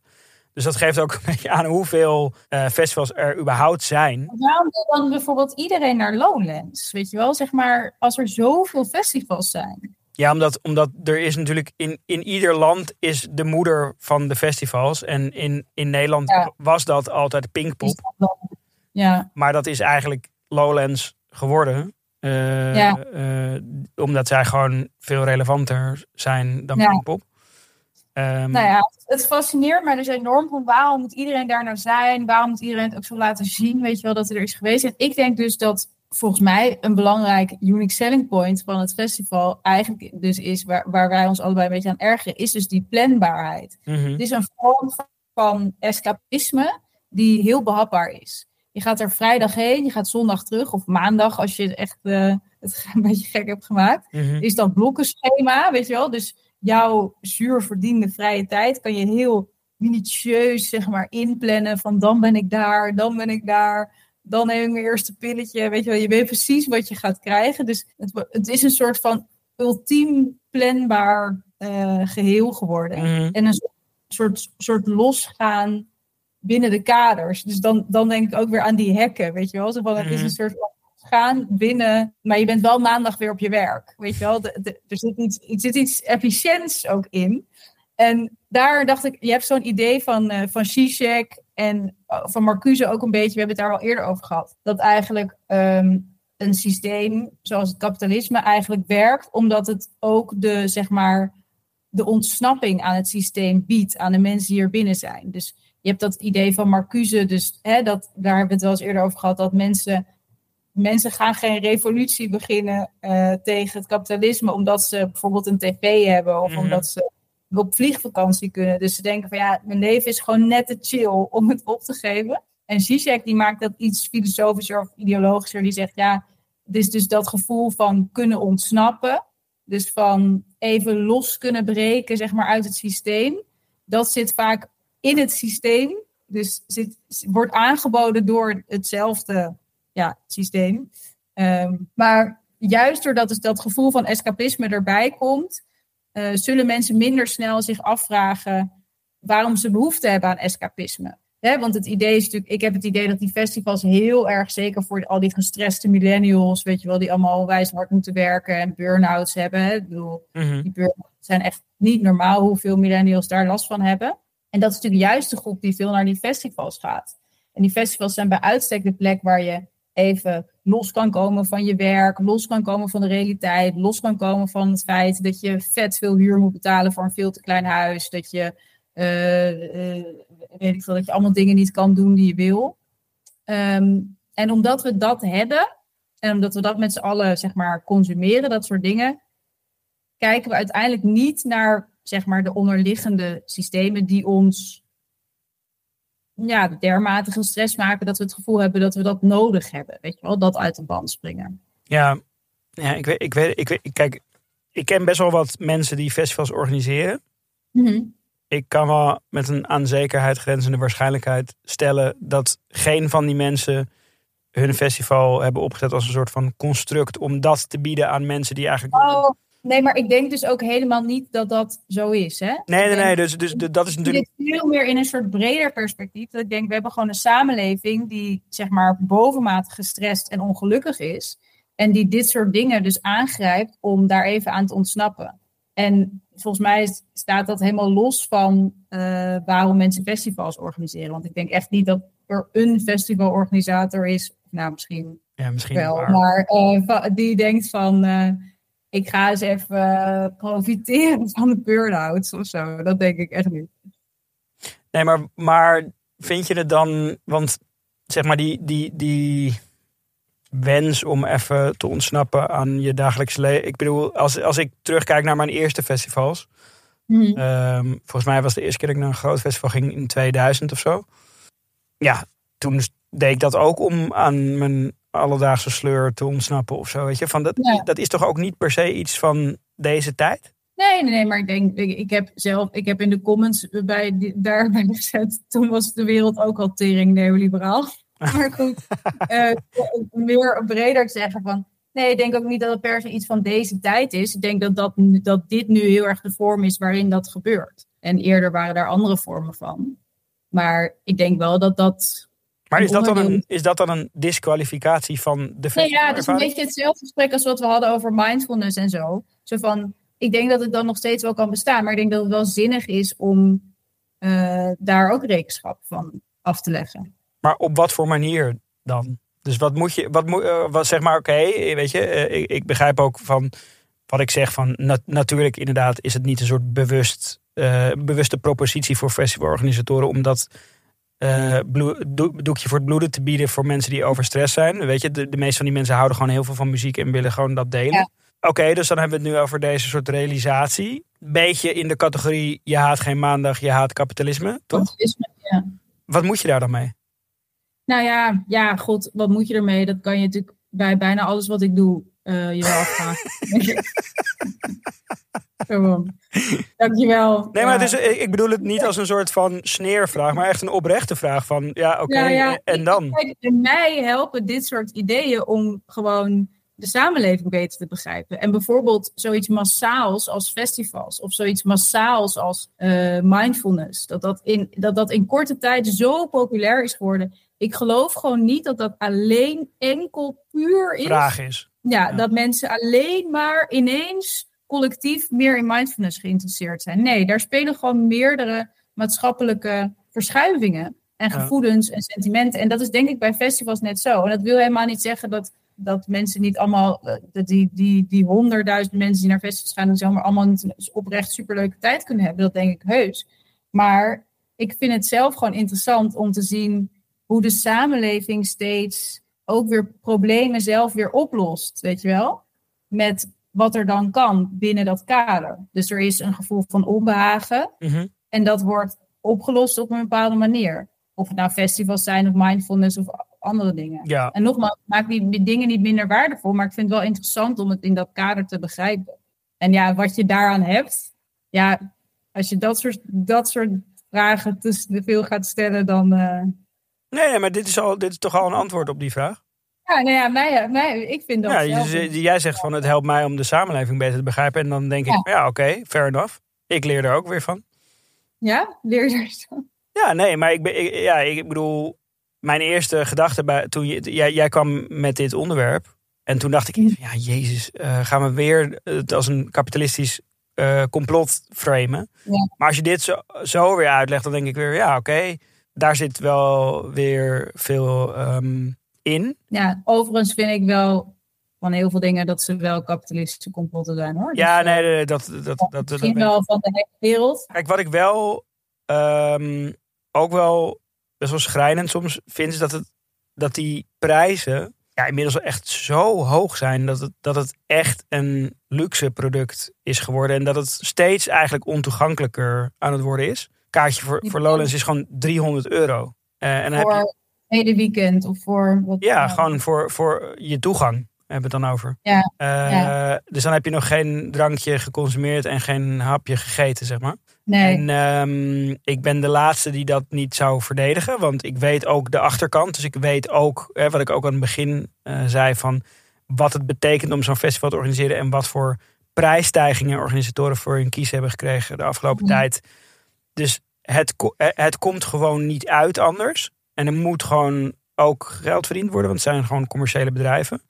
Dus dat geeft ook een beetje aan hoeveel eh, festivals er überhaupt zijn. Waarom wil dan bijvoorbeeld iedereen naar Lowlands? Weet je wel, zeg maar, als er zoveel festivals zijn. Ja, omdat, omdat er is natuurlijk in, in ieder land is de moeder van de festivals. En in, in Nederland Ja. was dat altijd Pinkpop. Ja, Maar dat is eigenlijk Lowlands geworden. Eh, Ja. eh, omdat zij gewoon veel relevanter zijn dan Ja. Pinkpop. Ehm, nou ja, het fascineert mij dus enorm van waarom moet iedereen daar nou zijn? Waarom moet iedereen het ook zo laten zien? Weet je wel, dat er is geweest. En ik denk dus dat volgens mij een belangrijk unique selling point van het festival eigenlijk dus is, waar, waar wij ons allebei een beetje aan ergeren, is dus die planbaarheid. mhm. Het is een vorm van escapisme die heel behapbaar is. Je gaat er vrijdag heen, je gaat zondag terug of maandag als je echt eh, het een beetje gek hebt gemaakt. Mhm. Is dat blokkenschema, weet je wel? Dus jouw zuur verdiende vrije tijd kan je heel minutieus zeg maar inplannen van dan ben ik daar, dan ben ik daar. Dan neem ik mijn eerste pilletje, weet je wel. Je weet precies wat je gaat krijgen. Dus het, het is een soort van ultiem planbaar eh, geheel geworden Mhm. en een soort, soort, soort losgaan binnen de kaders. Dus dan, dan denk ik ook weer aan die hekken, weet je wel. Zo van, het is Mhm. een soort van gaan binnen, maar je bent wel maandag weer op je werk, weet je wel. De, de- er, zit iets, er zit iets efficiënts ook in. En daar dacht ik, je hebt zo'n idee van, eh van Zizek en eh, van Marcuse ook een beetje, we hebben het daar al eerder over gehad, dat eigenlijk ehm, een systeem zoals het kapitalisme eigenlijk werkt, omdat het ook de, zeg maar, de ontsnapping aan het systeem biedt aan de mensen die er binnen zijn. Dus je hebt dat idee van Marcuse, dus hè, dat, daar hebben we het wel eens eerder over gehad, dat mensen, mensen gaan geen revolutie beginnen eh, tegen het kapitalisme omdat ze bijvoorbeeld een tv hebben of Mhm. omdat ze op vliegvakantie kunnen. Dus ze denken van ja, mijn leven is gewoon net te chill om het op te geven. En Zizek die maakt dat iets filosofischer of ideologischer. Die zegt ja, het is dus dat gevoel van kunnen ontsnappen. Dus van even los kunnen breken, zeg maar, uit het systeem. Dat zit vaak in het systeem. Dus zit, wordt aangeboden door hetzelfde ja, systeem. Ehm, maar juist doordat dus dat gevoel van escapisme erbij komt, eh, zullen mensen minder snel zich afvragen waarom ze behoefte hebben aan escapisme. Want het idee is natuurlijk, ik heb het idee dat die festivals heel erg, zeker voor al die gestreste millennials, weet je wel, die allemaal wijs hard moeten werken en burn-outs hebben. Ik bedoel, Mhm. die burn-outs zijn echt niet normaal hoeveel millennials daar last van hebben. En dat is natuurlijk juist de groep die veel naar die festivals gaat. En die festivals zijn bij uitstek de plek waar je even los kan komen van je werk, los kan komen van de realiteit, los kan komen van het feit dat je vet veel huur moet betalen voor een veel te klein huis, dat je, eh, eh, weet ik veel, dat je allemaal dingen niet kan doen die je wil. Ehm, en omdat we dat hebben, en omdat we dat met z'n allen, zeg maar, consumeren, dat soort dingen, kijken we uiteindelijk niet naar, zeg maar, de onderliggende systemen die ons ja, dermate gestrest maken dat we het gevoel hebben dat we dat nodig hebben. Weet je wel, dat uit de band springen. Ja, ja ik, weet, ik, weet, ik weet, kijk, ik ken best wel wat mensen die festivals organiseren. Ik kan wel met een aan zekerheid grenzende waarschijnlijkheid stellen dat geen van die mensen hun festival hebben opgezet als een soort van construct om dat te bieden aan mensen die eigenlijk. Oh, nee, maar ik denk dus ook helemaal niet dat dat zo is. Hè? Nee, nee, nee. Dus, dus dat is Ik natuurlijk. veel meer in een soort breder perspectief. Dat ik denk, we hebben gewoon een samenleving die zeg maar bovenmatig gestrest en ongelukkig is. En die dit soort dingen dus aangrijpt om daar even aan te ontsnappen. En volgens mij staat dat helemaal los van eh, waarom mensen festivals organiseren. Want ik denk echt niet dat er een festivalorganisator is, nou misschien Ja, misschien wel, maar eh, die denkt van eh, ik ga eens even eh, profiteren van de burn-outs of zo. Dat denk ik echt niet. Nee, maar, maar vind je het dan, want zeg maar die, die, die wens om even te ontsnappen aan je dagelijks leven. Ik bedoel, als, als ik terugkijk naar mijn eerste festivals. ehm, volgens mij was de eerste keer dat ik naar een groot festival ging in 2000 of zo. Ja, toen deed ik dat ook om aan mijn alledaagse sleur te ontsnappen of zo. Weet je? Van dat, Ja. dat is toch ook niet per se iets van deze tijd? Nee, nee, nee, maar ik denk, ik, ik heb zelf, ik heb in de comments bij die, daarbij gezet, toen was de wereld ook al tering neoliberaal. Maar goed, eh, meer breder te zeggen van, nee, ik denk ook niet dat het per se iets van deze tijd is. Ik denk dat, dat, dat dit nu heel erg de vorm is waarin dat gebeurt. En eerder waren daar andere vormen van. Maar ik denk wel dat dat Maar is dat, dan een, is dat dan een disqualificatie van de Nee, ja, het is een beetje hetzelfde gesprek als wat we hadden over mindfulness en zo. Zo van, ik denk dat het dan nog steeds wel kan bestaan, maar ik denk dat het wel zinnig is om eh, daar ook rekenschap van af te leggen. Maar op wat voor manier dan? Dus wat moet je, wat moet, eh, wat zeg maar, oké, weet je, eh, ik, ik begrijp ook van wat ik zeg van, nat- natuurlijk inderdaad is het niet een soort bewust, bewuste propositie voor festivalorganisatoren om dat doe- doekje voor het bloeden te bieden voor mensen die over stress zijn. Weet je, de, de meeste van die mensen houden gewoon heel veel van muziek en willen gewoon dat delen. Ja. Oké, dus dan hebben we het nu over deze soort realisatie. Beetje in de categorie, je haat geen maandag, je haat kapitalisme, toch? Ja. Wat moet je daar dan mee? Nou ja, ja, god, wat moet je ermee? Dat kan je natuurlijk bij bijna alles wat ik doe eh je wel. Gewoon. Dankjewel. Nee, maar Ja. het is, ik bedoel het niet als een soort van sneervraag, maar echt een oprechte vraag van, ja, oké, Ja, ja. en dan? Kijk, mij helpen dit soort ideeën om gewoon de samenleving beter te begrijpen. En bijvoorbeeld zoiets massaals als festivals of zoiets massaals als eh, mindfulness. Dat dat, in, dat dat in korte tijd zo populair is geworden. Ik geloof gewoon niet dat dat alleen enkel puur is. Vraag is. Ja, Ja. dat mensen alleen maar ineens collectief meer in mindfulness geïnteresseerd zijn. Nee, daar spelen gewoon meerdere maatschappelijke verschuivingen en Ja. gevoelens en sentimenten. En dat is denk ik bij festivals net zo. En dat wil helemaal niet zeggen dat, dat mensen niet allemaal, eh, dat die, die, die honderdduizend mensen die naar festivals gaan, zomaar allemaal niet een oprecht superleuke tijd kunnen hebben. Dat denk ik heus. Maar ik vind het zelf gewoon interessant om te zien hoe de samenleving steeds ook weer problemen zelf weer oplost, weet je wel? Met wat er dan kan binnen dat kader. Dus er is een gevoel van onbehagen Mhm. en dat wordt opgelost op een bepaalde manier. Of het nou festivals zijn of mindfulness of andere dingen. Ja, En nogmaals, ik maak die dingen niet minder waardevol, maar ik vind het wel interessant om het in dat kader te begrijpen. En ja, wat je daaraan hebt, ja, als je dat soort, dat soort vragen te veel gaat stellen, dan. eh, nee, maar dit is, al, dit is toch al een antwoord op die vraag? Ja, nou ja, mij, mij, ik vind dat Ja, zelf. je- jij zegt van, het helpt mij om de samenleving beter te begrijpen. En dan denk ik, ja, oké, fair enough. Ik leer er ook weer van. Ja, leer je er zo. Ja, nee, maar ik, ben, ik, ja, ik bedoel, mijn eerste gedachte bij, toen je, jij, jij kwam met dit onderwerp. En toen dacht ik, ja, jezus, eh, gaan we weer het als een kapitalistisch eh, complot framen. Ja. Maar als je dit zo, zo weer uitlegt, dan denk ik weer, ja, oké, daar zit wel weer veel ehm, in. Ja, overigens vind ik wel van heel veel dingen dat ze wel kapitalistische complotten zijn hoor. Ja, Dus, nee, eh, nee, dat, dat, dat, dat, dat wel van de hele wereld. Kijk, wat ik wel ehm, ook wel best wel schrijnend soms vind, is dat, het, dat die prijzen ja, inmiddels echt zo hoog zijn dat het, dat het echt een luxe product is geworden. En dat het steeds eigenlijk ontoegankelijker aan het worden is. Kaartje voor, voor Lowlands is gewoon 300 euro. Eh, en dan heb je, Voor hele weekend of voor wat ja, gewoon voor, voor je toegang hebben we het dan over. Ja, Eh, ja. Dus dan heb je nog geen drankje geconsumeerd en geen hapje gegeten, zeg maar. Nee. En ehm, ik ben de laatste die dat niet zou verdedigen. Want ik weet ook de achterkant. Dus ik weet ook, hè, wat ik ook aan het begin eh, zei, van wat het betekent om zo'n festival te organiseren. En wat voor prijsstijgingen organisatoren voor hun kies hebben gekregen de afgelopen Ja. tijd. Dus het, eh, het komt gewoon niet uit anders. En er moet gewoon ook geld verdiend worden, want het zijn gewoon commerciële bedrijven.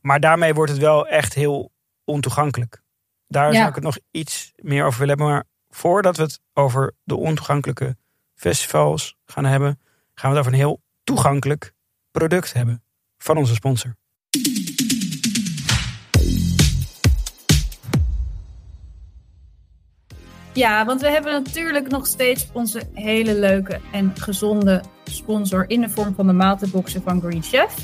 Maar daarmee wordt het wel echt heel ontoegankelijk. daar Ja. zou ik het nog iets meer over willen hebben. Maar voordat we het over de ontoegankelijke festivals gaan hebben, gaan we het over een heel toegankelijk product hebben van onze sponsor. Ja, want we hebben natuurlijk nog steeds onze hele leuke en gezonde sponsor in de vorm van de maaltijdboxen van Green Chef.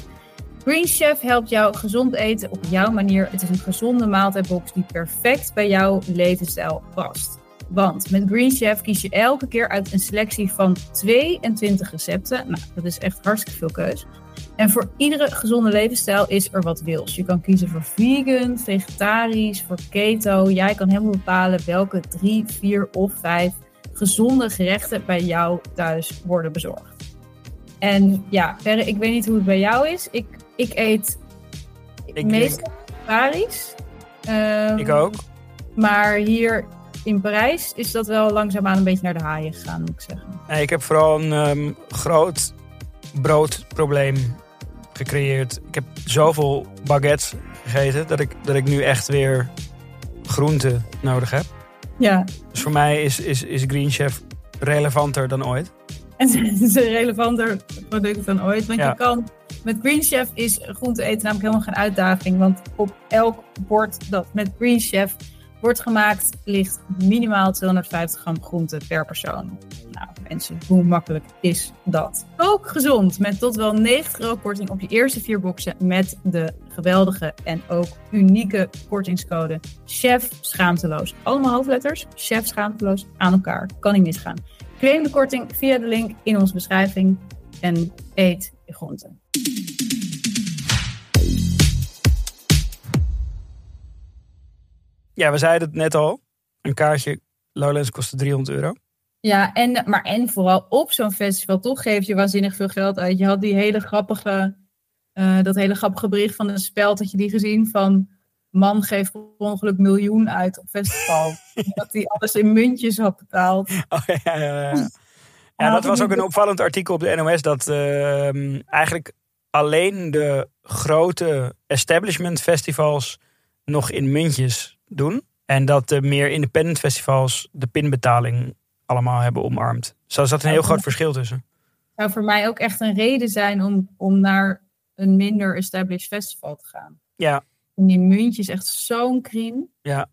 Green Chef helpt jou gezond eten op jouw manier. Het is een gezonde maaltijdbox die perfect bij jouw levensstijl past. Want met Green Chef kies je elke keer uit een selectie van 22 recepten. Nou, dat is echt hartstikke veel keus. En voor iedere gezonde levensstijl is er wat wils. Je kan kiezen voor vegan, vegetarisch, voor keto. Jij kan helemaal bepalen welke drie, vier of vijf gezonde gerechten bij jou thuis worden bezorgd. En ja, Perre, ik weet niet hoe het bij jou is. Ik, ik eet Ik meestal vegetarisch. Ehm, Ik ook. Maar hier in Parijs is dat wel langzaamaan een beetje naar de haaien gegaan, moet ik zeggen. Nee, ik heb vooral een ehm, groot broodprobleem gecreëerd. Ik heb zoveel baguettes gegeten dat ik, dat ik nu echt weer groente nodig heb. Ja, Dus voor mij is, is, is Green Chef relevanter dan ooit. En het is een relevanter product dan ooit. Want Ja. je kan, met Green Chef is groente eten namelijk helemaal geen uitdaging. Want op elk bord dat met Green Chef wordt gemaakt, ligt minimaal 250 gram groente per persoon. Nou mensen, hoe makkelijk is dat? Ook gezond, met tot wel 90 euro korting op je eerste vier boxen met de geweldige en ook unieke kortingscode Chef Schaamteloos. Allemaal hoofdletters, Chef Schaamteloos aan elkaar. Kan niet misgaan. Claim de korting via de link in onze beschrijving en eet je groenten. Ja, we zeiden het net al. Een kaartje Lowlands kostte 300 euro. Ja, en, maar en vooral op zo'n festival, toch geef je waanzinnig veel geld uit. Je had die hele grappige, eh, dat hele grappige bericht van een speld, had je die gezien van man geeft per ongeluk miljoen uit op festival. dat hij alles in muntjes had betaald. Oh, ja, ja, ja. ja. Dat was ook een opvallend artikel op de NOS dat ehm, eigenlijk alleen de grote establishment festivals nog in muntjes doen. En dat de meer independent festivals de pinbetaling allemaal hebben omarmd. Dus daar zat een heel groot verschil tussen. zou voor mij ook echt een reden zijn om, om naar een minder established festival te gaan. Ja, En die muntjes echt zo'n kriem. ja.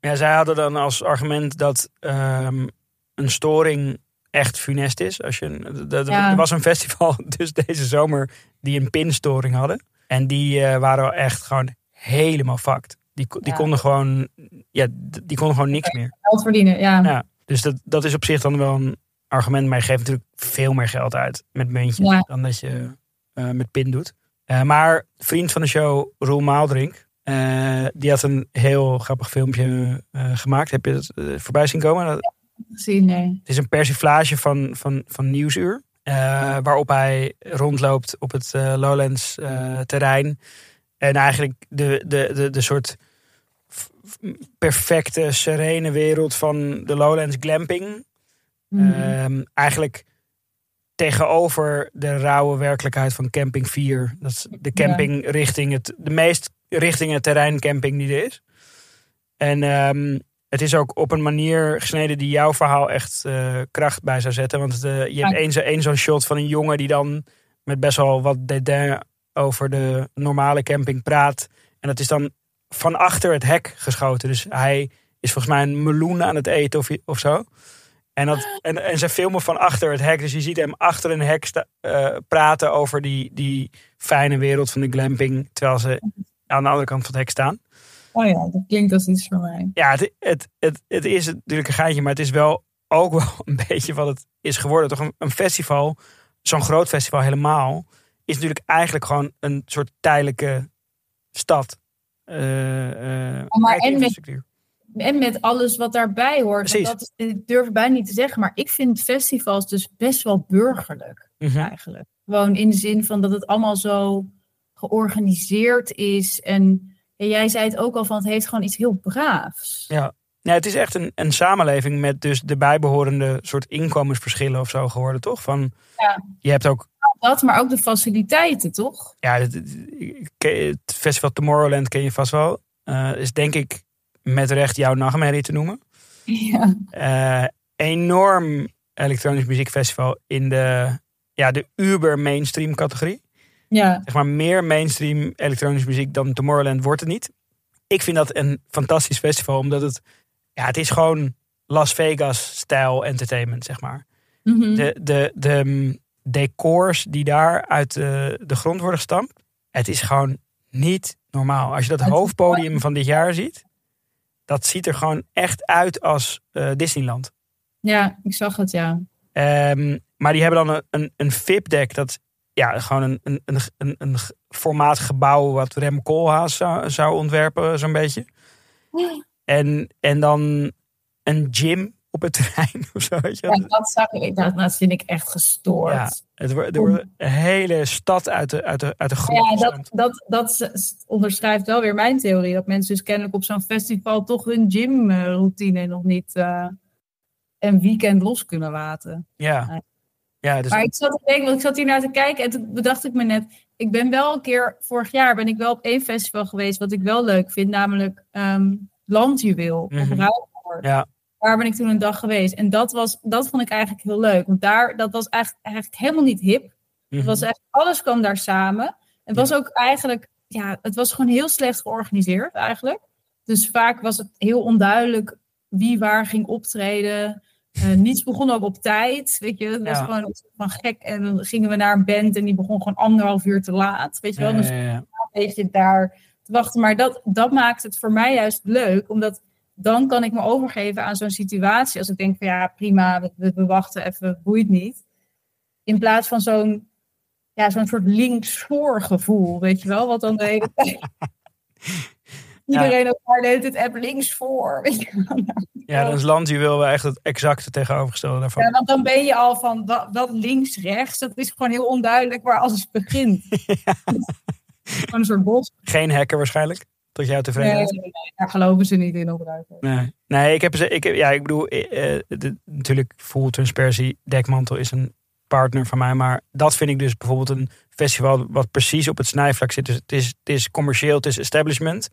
ja, zij hadden dan als argument dat ehm, een storing echt funest is. Als je, dat- Ja. Er was een festival dus deze zomer die een pinstoring hadden. En die eh, waren echt gewoon helemaal fucked. Die, die Ja. konden gewoon, ja, die konden gewoon niks meer. Geld verdienen, ja. Ja, dus dat, dat is op zich dan wel een argument. Maar je geeft natuurlijk veel meer geld uit met muntjes Ja. dan dat je eh, met pin doet. Eh, maar vriend van de show, Roel Maaldrink, eh, die had een heel grappig filmpje gemaakt. Heb je het voorbij zien komen? Dat- Gezien, nee. het is een persiflage van, van, van Nieuwsuur. waarop hij rondloopt op het Lowlands terrein. En eigenlijk de, de, de, de soort perfecte, serene wereld van de Lowlands glamping. Mhm. Ehm, eigenlijk tegenover de rauwe werkelijkheid van camping 4. Dat is de camping richting het, de meest richting het terrein camping die er is. En ehm, het is ook op een manier gesneden die jouw verhaal echt eh, kracht bij zou zetten. Want eh, je hebt één zo- één zo'n shot van een jongen die dan met best wel wat dédain over de normale camping praat. En dat is dan van achter het hek geschoten. Dus hij is volgens mij een meloen aan het eten of, of zo. En, dat, en, en ze filmen van achter het hek. Dus je ziet hem achter een hek sta- eh, praten over die, die fijne wereld van de glamping. Terwijl ze aan de andere kant van het hek staan. Oh ja, dat klinkt als iets voor mij. Ja, het, het, het, het is natuurlijk een geintje, maar het is wel ook wel een beetje wat het is geworden. Toch een, een festival, zo'n groot festival helemaal, is natuurlijk eigenlijk gewoon een soort tijdelijke stad. Eh, eh, maar en met-. En met alles wat daarbij hoort. Dat ik durf het bijna niet te zeggen, maar ik vind festivals dus best wel burgerlijk Mhm. eigenlijk. Gewoon in de zin van dat het allemaal zo georganiseerd is. En ja, jij zei het ook al van het heeft gewoon iets heel braafs. Ja. Nee, het is echt een, een samenleving met dus de bijbehorende soort inkomensverschillen of zo geworden, toch? Van, Ja. Je hebt ook Dat, maar ook de faciliteiten, toch? Ja, het, het- festival Tomorrowland ken je vast wel. Eh, is denk ik met recht jouw nachtmerrie te noemen. Ja. Eh, enorm elektronisch muziekfestival in de, ja, de uber mainstream categorie. ja. Zeg maar meer mainstream elektronische muziek dan Tomorrowland wordt het niet. Ik vind dat een fantastisch festival, omdat het, ja, het is gewoon Las Vegas stijl entertainment, zeg maar. Mhm. De, de, de mm, decors die daar uit de, de grond worden gestampt, het is gewoon niet normaal. Als je dat hoofdpodium van dit jaar ziet, dat ziet er gewoon echt uit als eh, Disneyland. ja, ik zag het, ja. Ehm, maar die hebben dan een, een, een VIP-deck. Dat ja, gewoon een, een, een, een, een formaat gebouw wat Rem Koolhaas zou, zou ontwerpen, zo'n beetje. En, en dan een gym op het terrein of zo. Weet je ja dat zag ik. Dat, dat vind ik echt gestoord. Ja, het wordt, er wordt een hele stad uit de, uit de, uit de grond Ja, dat, dat, dat onderschrijft wel weer mijn theorie. Dat mensen dus kennelijk op zo'n festival toch hun gymroutine nog niet eh, een weekend los kunnen laten. Ja. Ja, dus Maar ik zat te denken, want ik zat hier naar te kijken en toen bedacht ik me net, ik ben wel een keer, vorig jaar ben ik wel op één festival geweest wat ik wel leuk vind, namelijk ehm Landjuweel op Ruigoord. Ja. Daar ben ik toen een dag geweest en dat, was, dat vond ik eigenlijk heel leuk, want daar, dat was eigenlijk, eigenlijk helemaal niet hip. Het mhm. was echt, alles kwam daar samen. Het was ook eigenlijk, ja, het was gewoon heel slecht georganiseerd eigenlijk. Dus vaak was het heel onduidelijk wie waar ging optreden. Eh, niets begon ook op tijd, weet je. Het was Ja. gewoon van gek. En dan gingen we naar een band en die begon gewoon anderhalf uur te laat, weet je wel. Dus ja, ja. een beetje daar te wachten. Maar dat, dat maakt het voor mij juist leuk, omdat dan kan ik me overgeven aan zo'n situatie. Als ik denk van ja, prima, we, we- we wachten even, boeit niet. In plaats van zo'n ja, zo'n soort links-voor gevoel, weet je wel? Wat dan de hele tijd... Iedereen elkaar hele tijd app links voor. Weet je wel. ja, is Landjuweel wel echt het exacte tegenovergestelde daarvan. Ja, want dan ben je al van dat, dat links-rechts. Dat is gewoon heel onduidelijk waar alles begint. Gewoon een soort bos. Geen hacker waarschijnlijk, tot jouw Nee, tevredenheid. nee, nee, daar geloven ze niet in opruimen. Nee, nee ik heb, ze- ik heb ja, ik bedoel, eh, eh, de- natuurlijk full transparency, Dekmantel is een partner van mij, maar dat vind ik dus bijvoorbeeld een festival wat precies op het snijvlak zit. Dus het is, het is commercieel, het is establishment,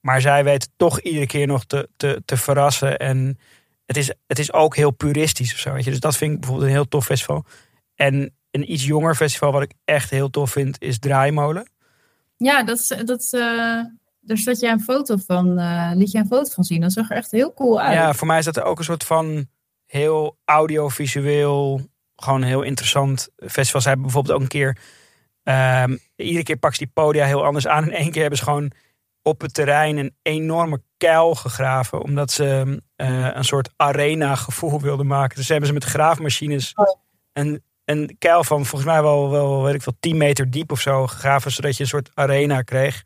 maar zij weten toch iedere keer nog te, te, te verrassen en het is, het is ook heel puristisch of zo, weet je. Dus dat vind ik bijvoorbeeld een heel tof festival. En een iets jonger festival wat ik echt heel tof vind is Draaimolen. Ja, dat, is- dat, is, eh, daar zat jij een foto van, eh, liet jij een foto van zien. Dat zag er echt heel cool uit. Ja, voor mij is dat ook een soort van heel audiovisueel, gewoon heel interessant festival. Ze hebben bijvoorbeeld ook een keer, ehm, iedere keer pakken ze die podia heel anders aan. En één keer hebben ze gewoon op het terrein een enorme kuil gegraven, omdat ze eh, een soort arena gevoel wilden maken. Dus hebben ze met graafmachines Oh. een, een kuil van volgens mij wel, wel weet ik veel, 10 meter diep of zo gegraven, zodat je een soort arena kreeg.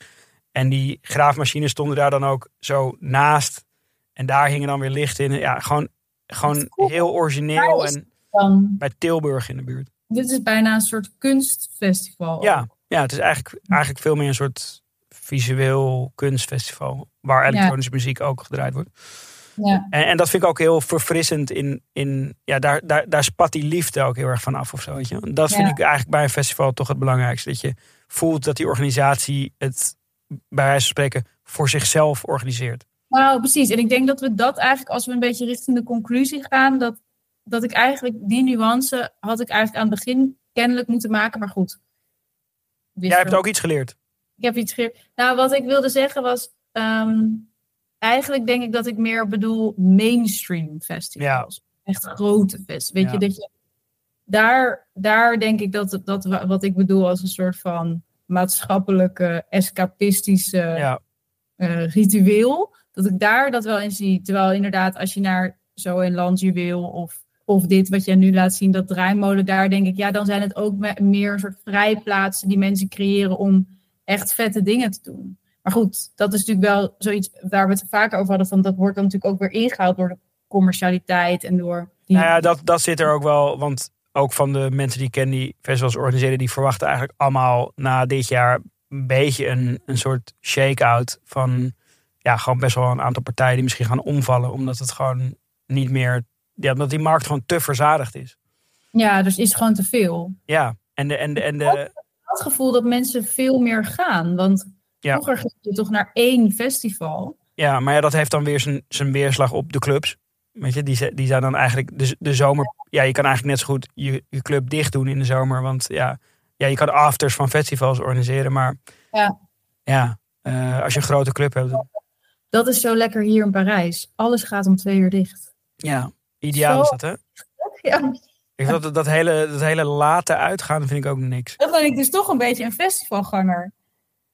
En die graafmachines stonden daar dan ook zo naast. En daar hingen dan weer licht in. Ja, gewoon, gewoon cool. heel origineel. En Dan, bij Tilburg in de buurt. dit is bijna een soort kunstfestival. Ja, ja het is eigenlijk, eigenlijk veel meer een soort visueel kunstfestival. Waar elektronische muziek ook gedraaid wordt. ja. En, en dat vind ik ook heel verfrissend. In, in, ja, daar, daar, daar spat die liefde ook heel erg van af of zo. Weet je? Dat vind Ja. ik eigenlijk bij een festival toch het belangrijkste. Dat je voelt dat die organisatie het bij wijze van spreken voor zichzelf organiseert. Nou, precies. En ik denk dat we dat eigenlijk, als we een beetje richting de conclusie gaan, dat, dat ik eigenlijk die nuance had ik eigenlijk aan het begin kennelijk moeten maken. Maar goed. Jij hebt ook iets geleerd. Ik heb iets geleerd. Nou, wat ik wilde zeggen was. ehm, eigenlijk denk ik dat ik meer bedoel mainstream festivals. Echt grote festivals. Weet Ja. je, dat je. Daar, daar denk ik dat, dat wa- wat ik bedoel als een soort van maatschappelijke, escapistische Ja, eh, ritueel. Dat ik daar dat wel in zie. Terwijl inderdaad, als je naar zo een landjuweel of, of dit wat jij nu laat zien, dat draaimolen, daar denk ik, ja, dan zijn het ook me- meer een soort vrijplaatsen die mensen creëren om echt vette dingen te doen. Maar goed, dat is natuurlijk wel zoiets waar we het vaker over hadden. Van dat wordt dan natuurlijk ook weer ingehaald door de commercialiteit en door. Die, nou ja, dat, dat zit er ook wel. Want ook van de mensen die ik ken die festivals organiseren, die verwachten eigenlijk allemaal na dit jaar een beetje een, een soort shake-out van ja, gewoon best wel een aantal partijen die misschien gaan omvallen. Omdat het gewoon niet meer. Ja, omdat die markt gewoon te verzadigd is. ja, dus is gewoon te veel. Ja, en de, en de, en de, het gevoel dat mensen veel meer gaan. Want Ja. vroeger ging je toch naar één festival. Ja, maar ja, dat heeft dan weer zijn, zijn weerslag op de clubs. Weet je, die, die zijn dan eigenlijk de, de zomer. Ja, je kan eigenlijk net zo goed je, je club dicht doen in de zomer. Want ja, ja, je kan afters van festivals organiseren. Maar Ja. ja eh, als je een grote club hebt. Dat is zo lekker hier in Parijs. Alles gaat om twee uur dicht. Ja, ideaal Zo. is dat, hè? Ja, Ik vind dat, dat, hele, dat hele late uitgaan vind ik ook niks. dan ben ik dus toch een beetje een festivalganger.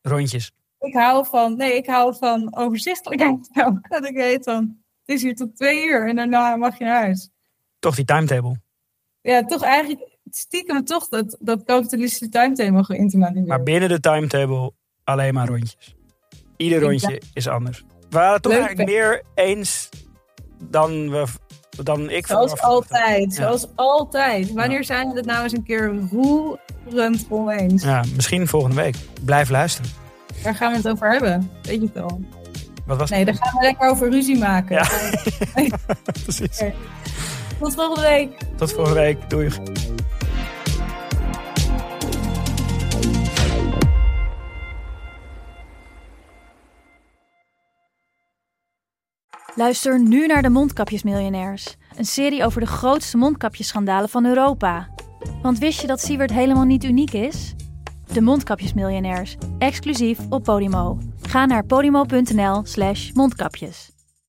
Rondjes. Ik hou van, nee, ik hou van overzichtelijkheid. Dat ik weet van, het is hier tot twee uur en daarna mag je naar huis. Toch die timetable. Ja, toch eigenlijk stiekem toch dat, dat kapitalistische timetable geïnternaliseerd. Maar binnen de timetable alleen maar rondjes. Ieder rondje is anders. We waren het toch Leuk, eigenlijk meer eens dan, we, dan ik Zoals altijd, Ja. zoals altijd. Wanneer zijn we het nou eens een keer roerend oneens? Ja, misschien volgende week. Blijf luisteren. Waar gaan we het over hebben? Weet je het al? Wat was Nee, daar gaan we lekker over ruzie maken. Ja. Precies. Tot volgende week. Tot volgende week. Doei. Luister nu naar de Mondkapjesmiljonairs. Een serie over de grootste mondkapjesschandalen van Europa. Want wist je dat Siewert helemaal niet uniek is? De Mondkapjesmiljonairs, exclusief op Podimo. Ga naar podimo.nl slash mondkapjes.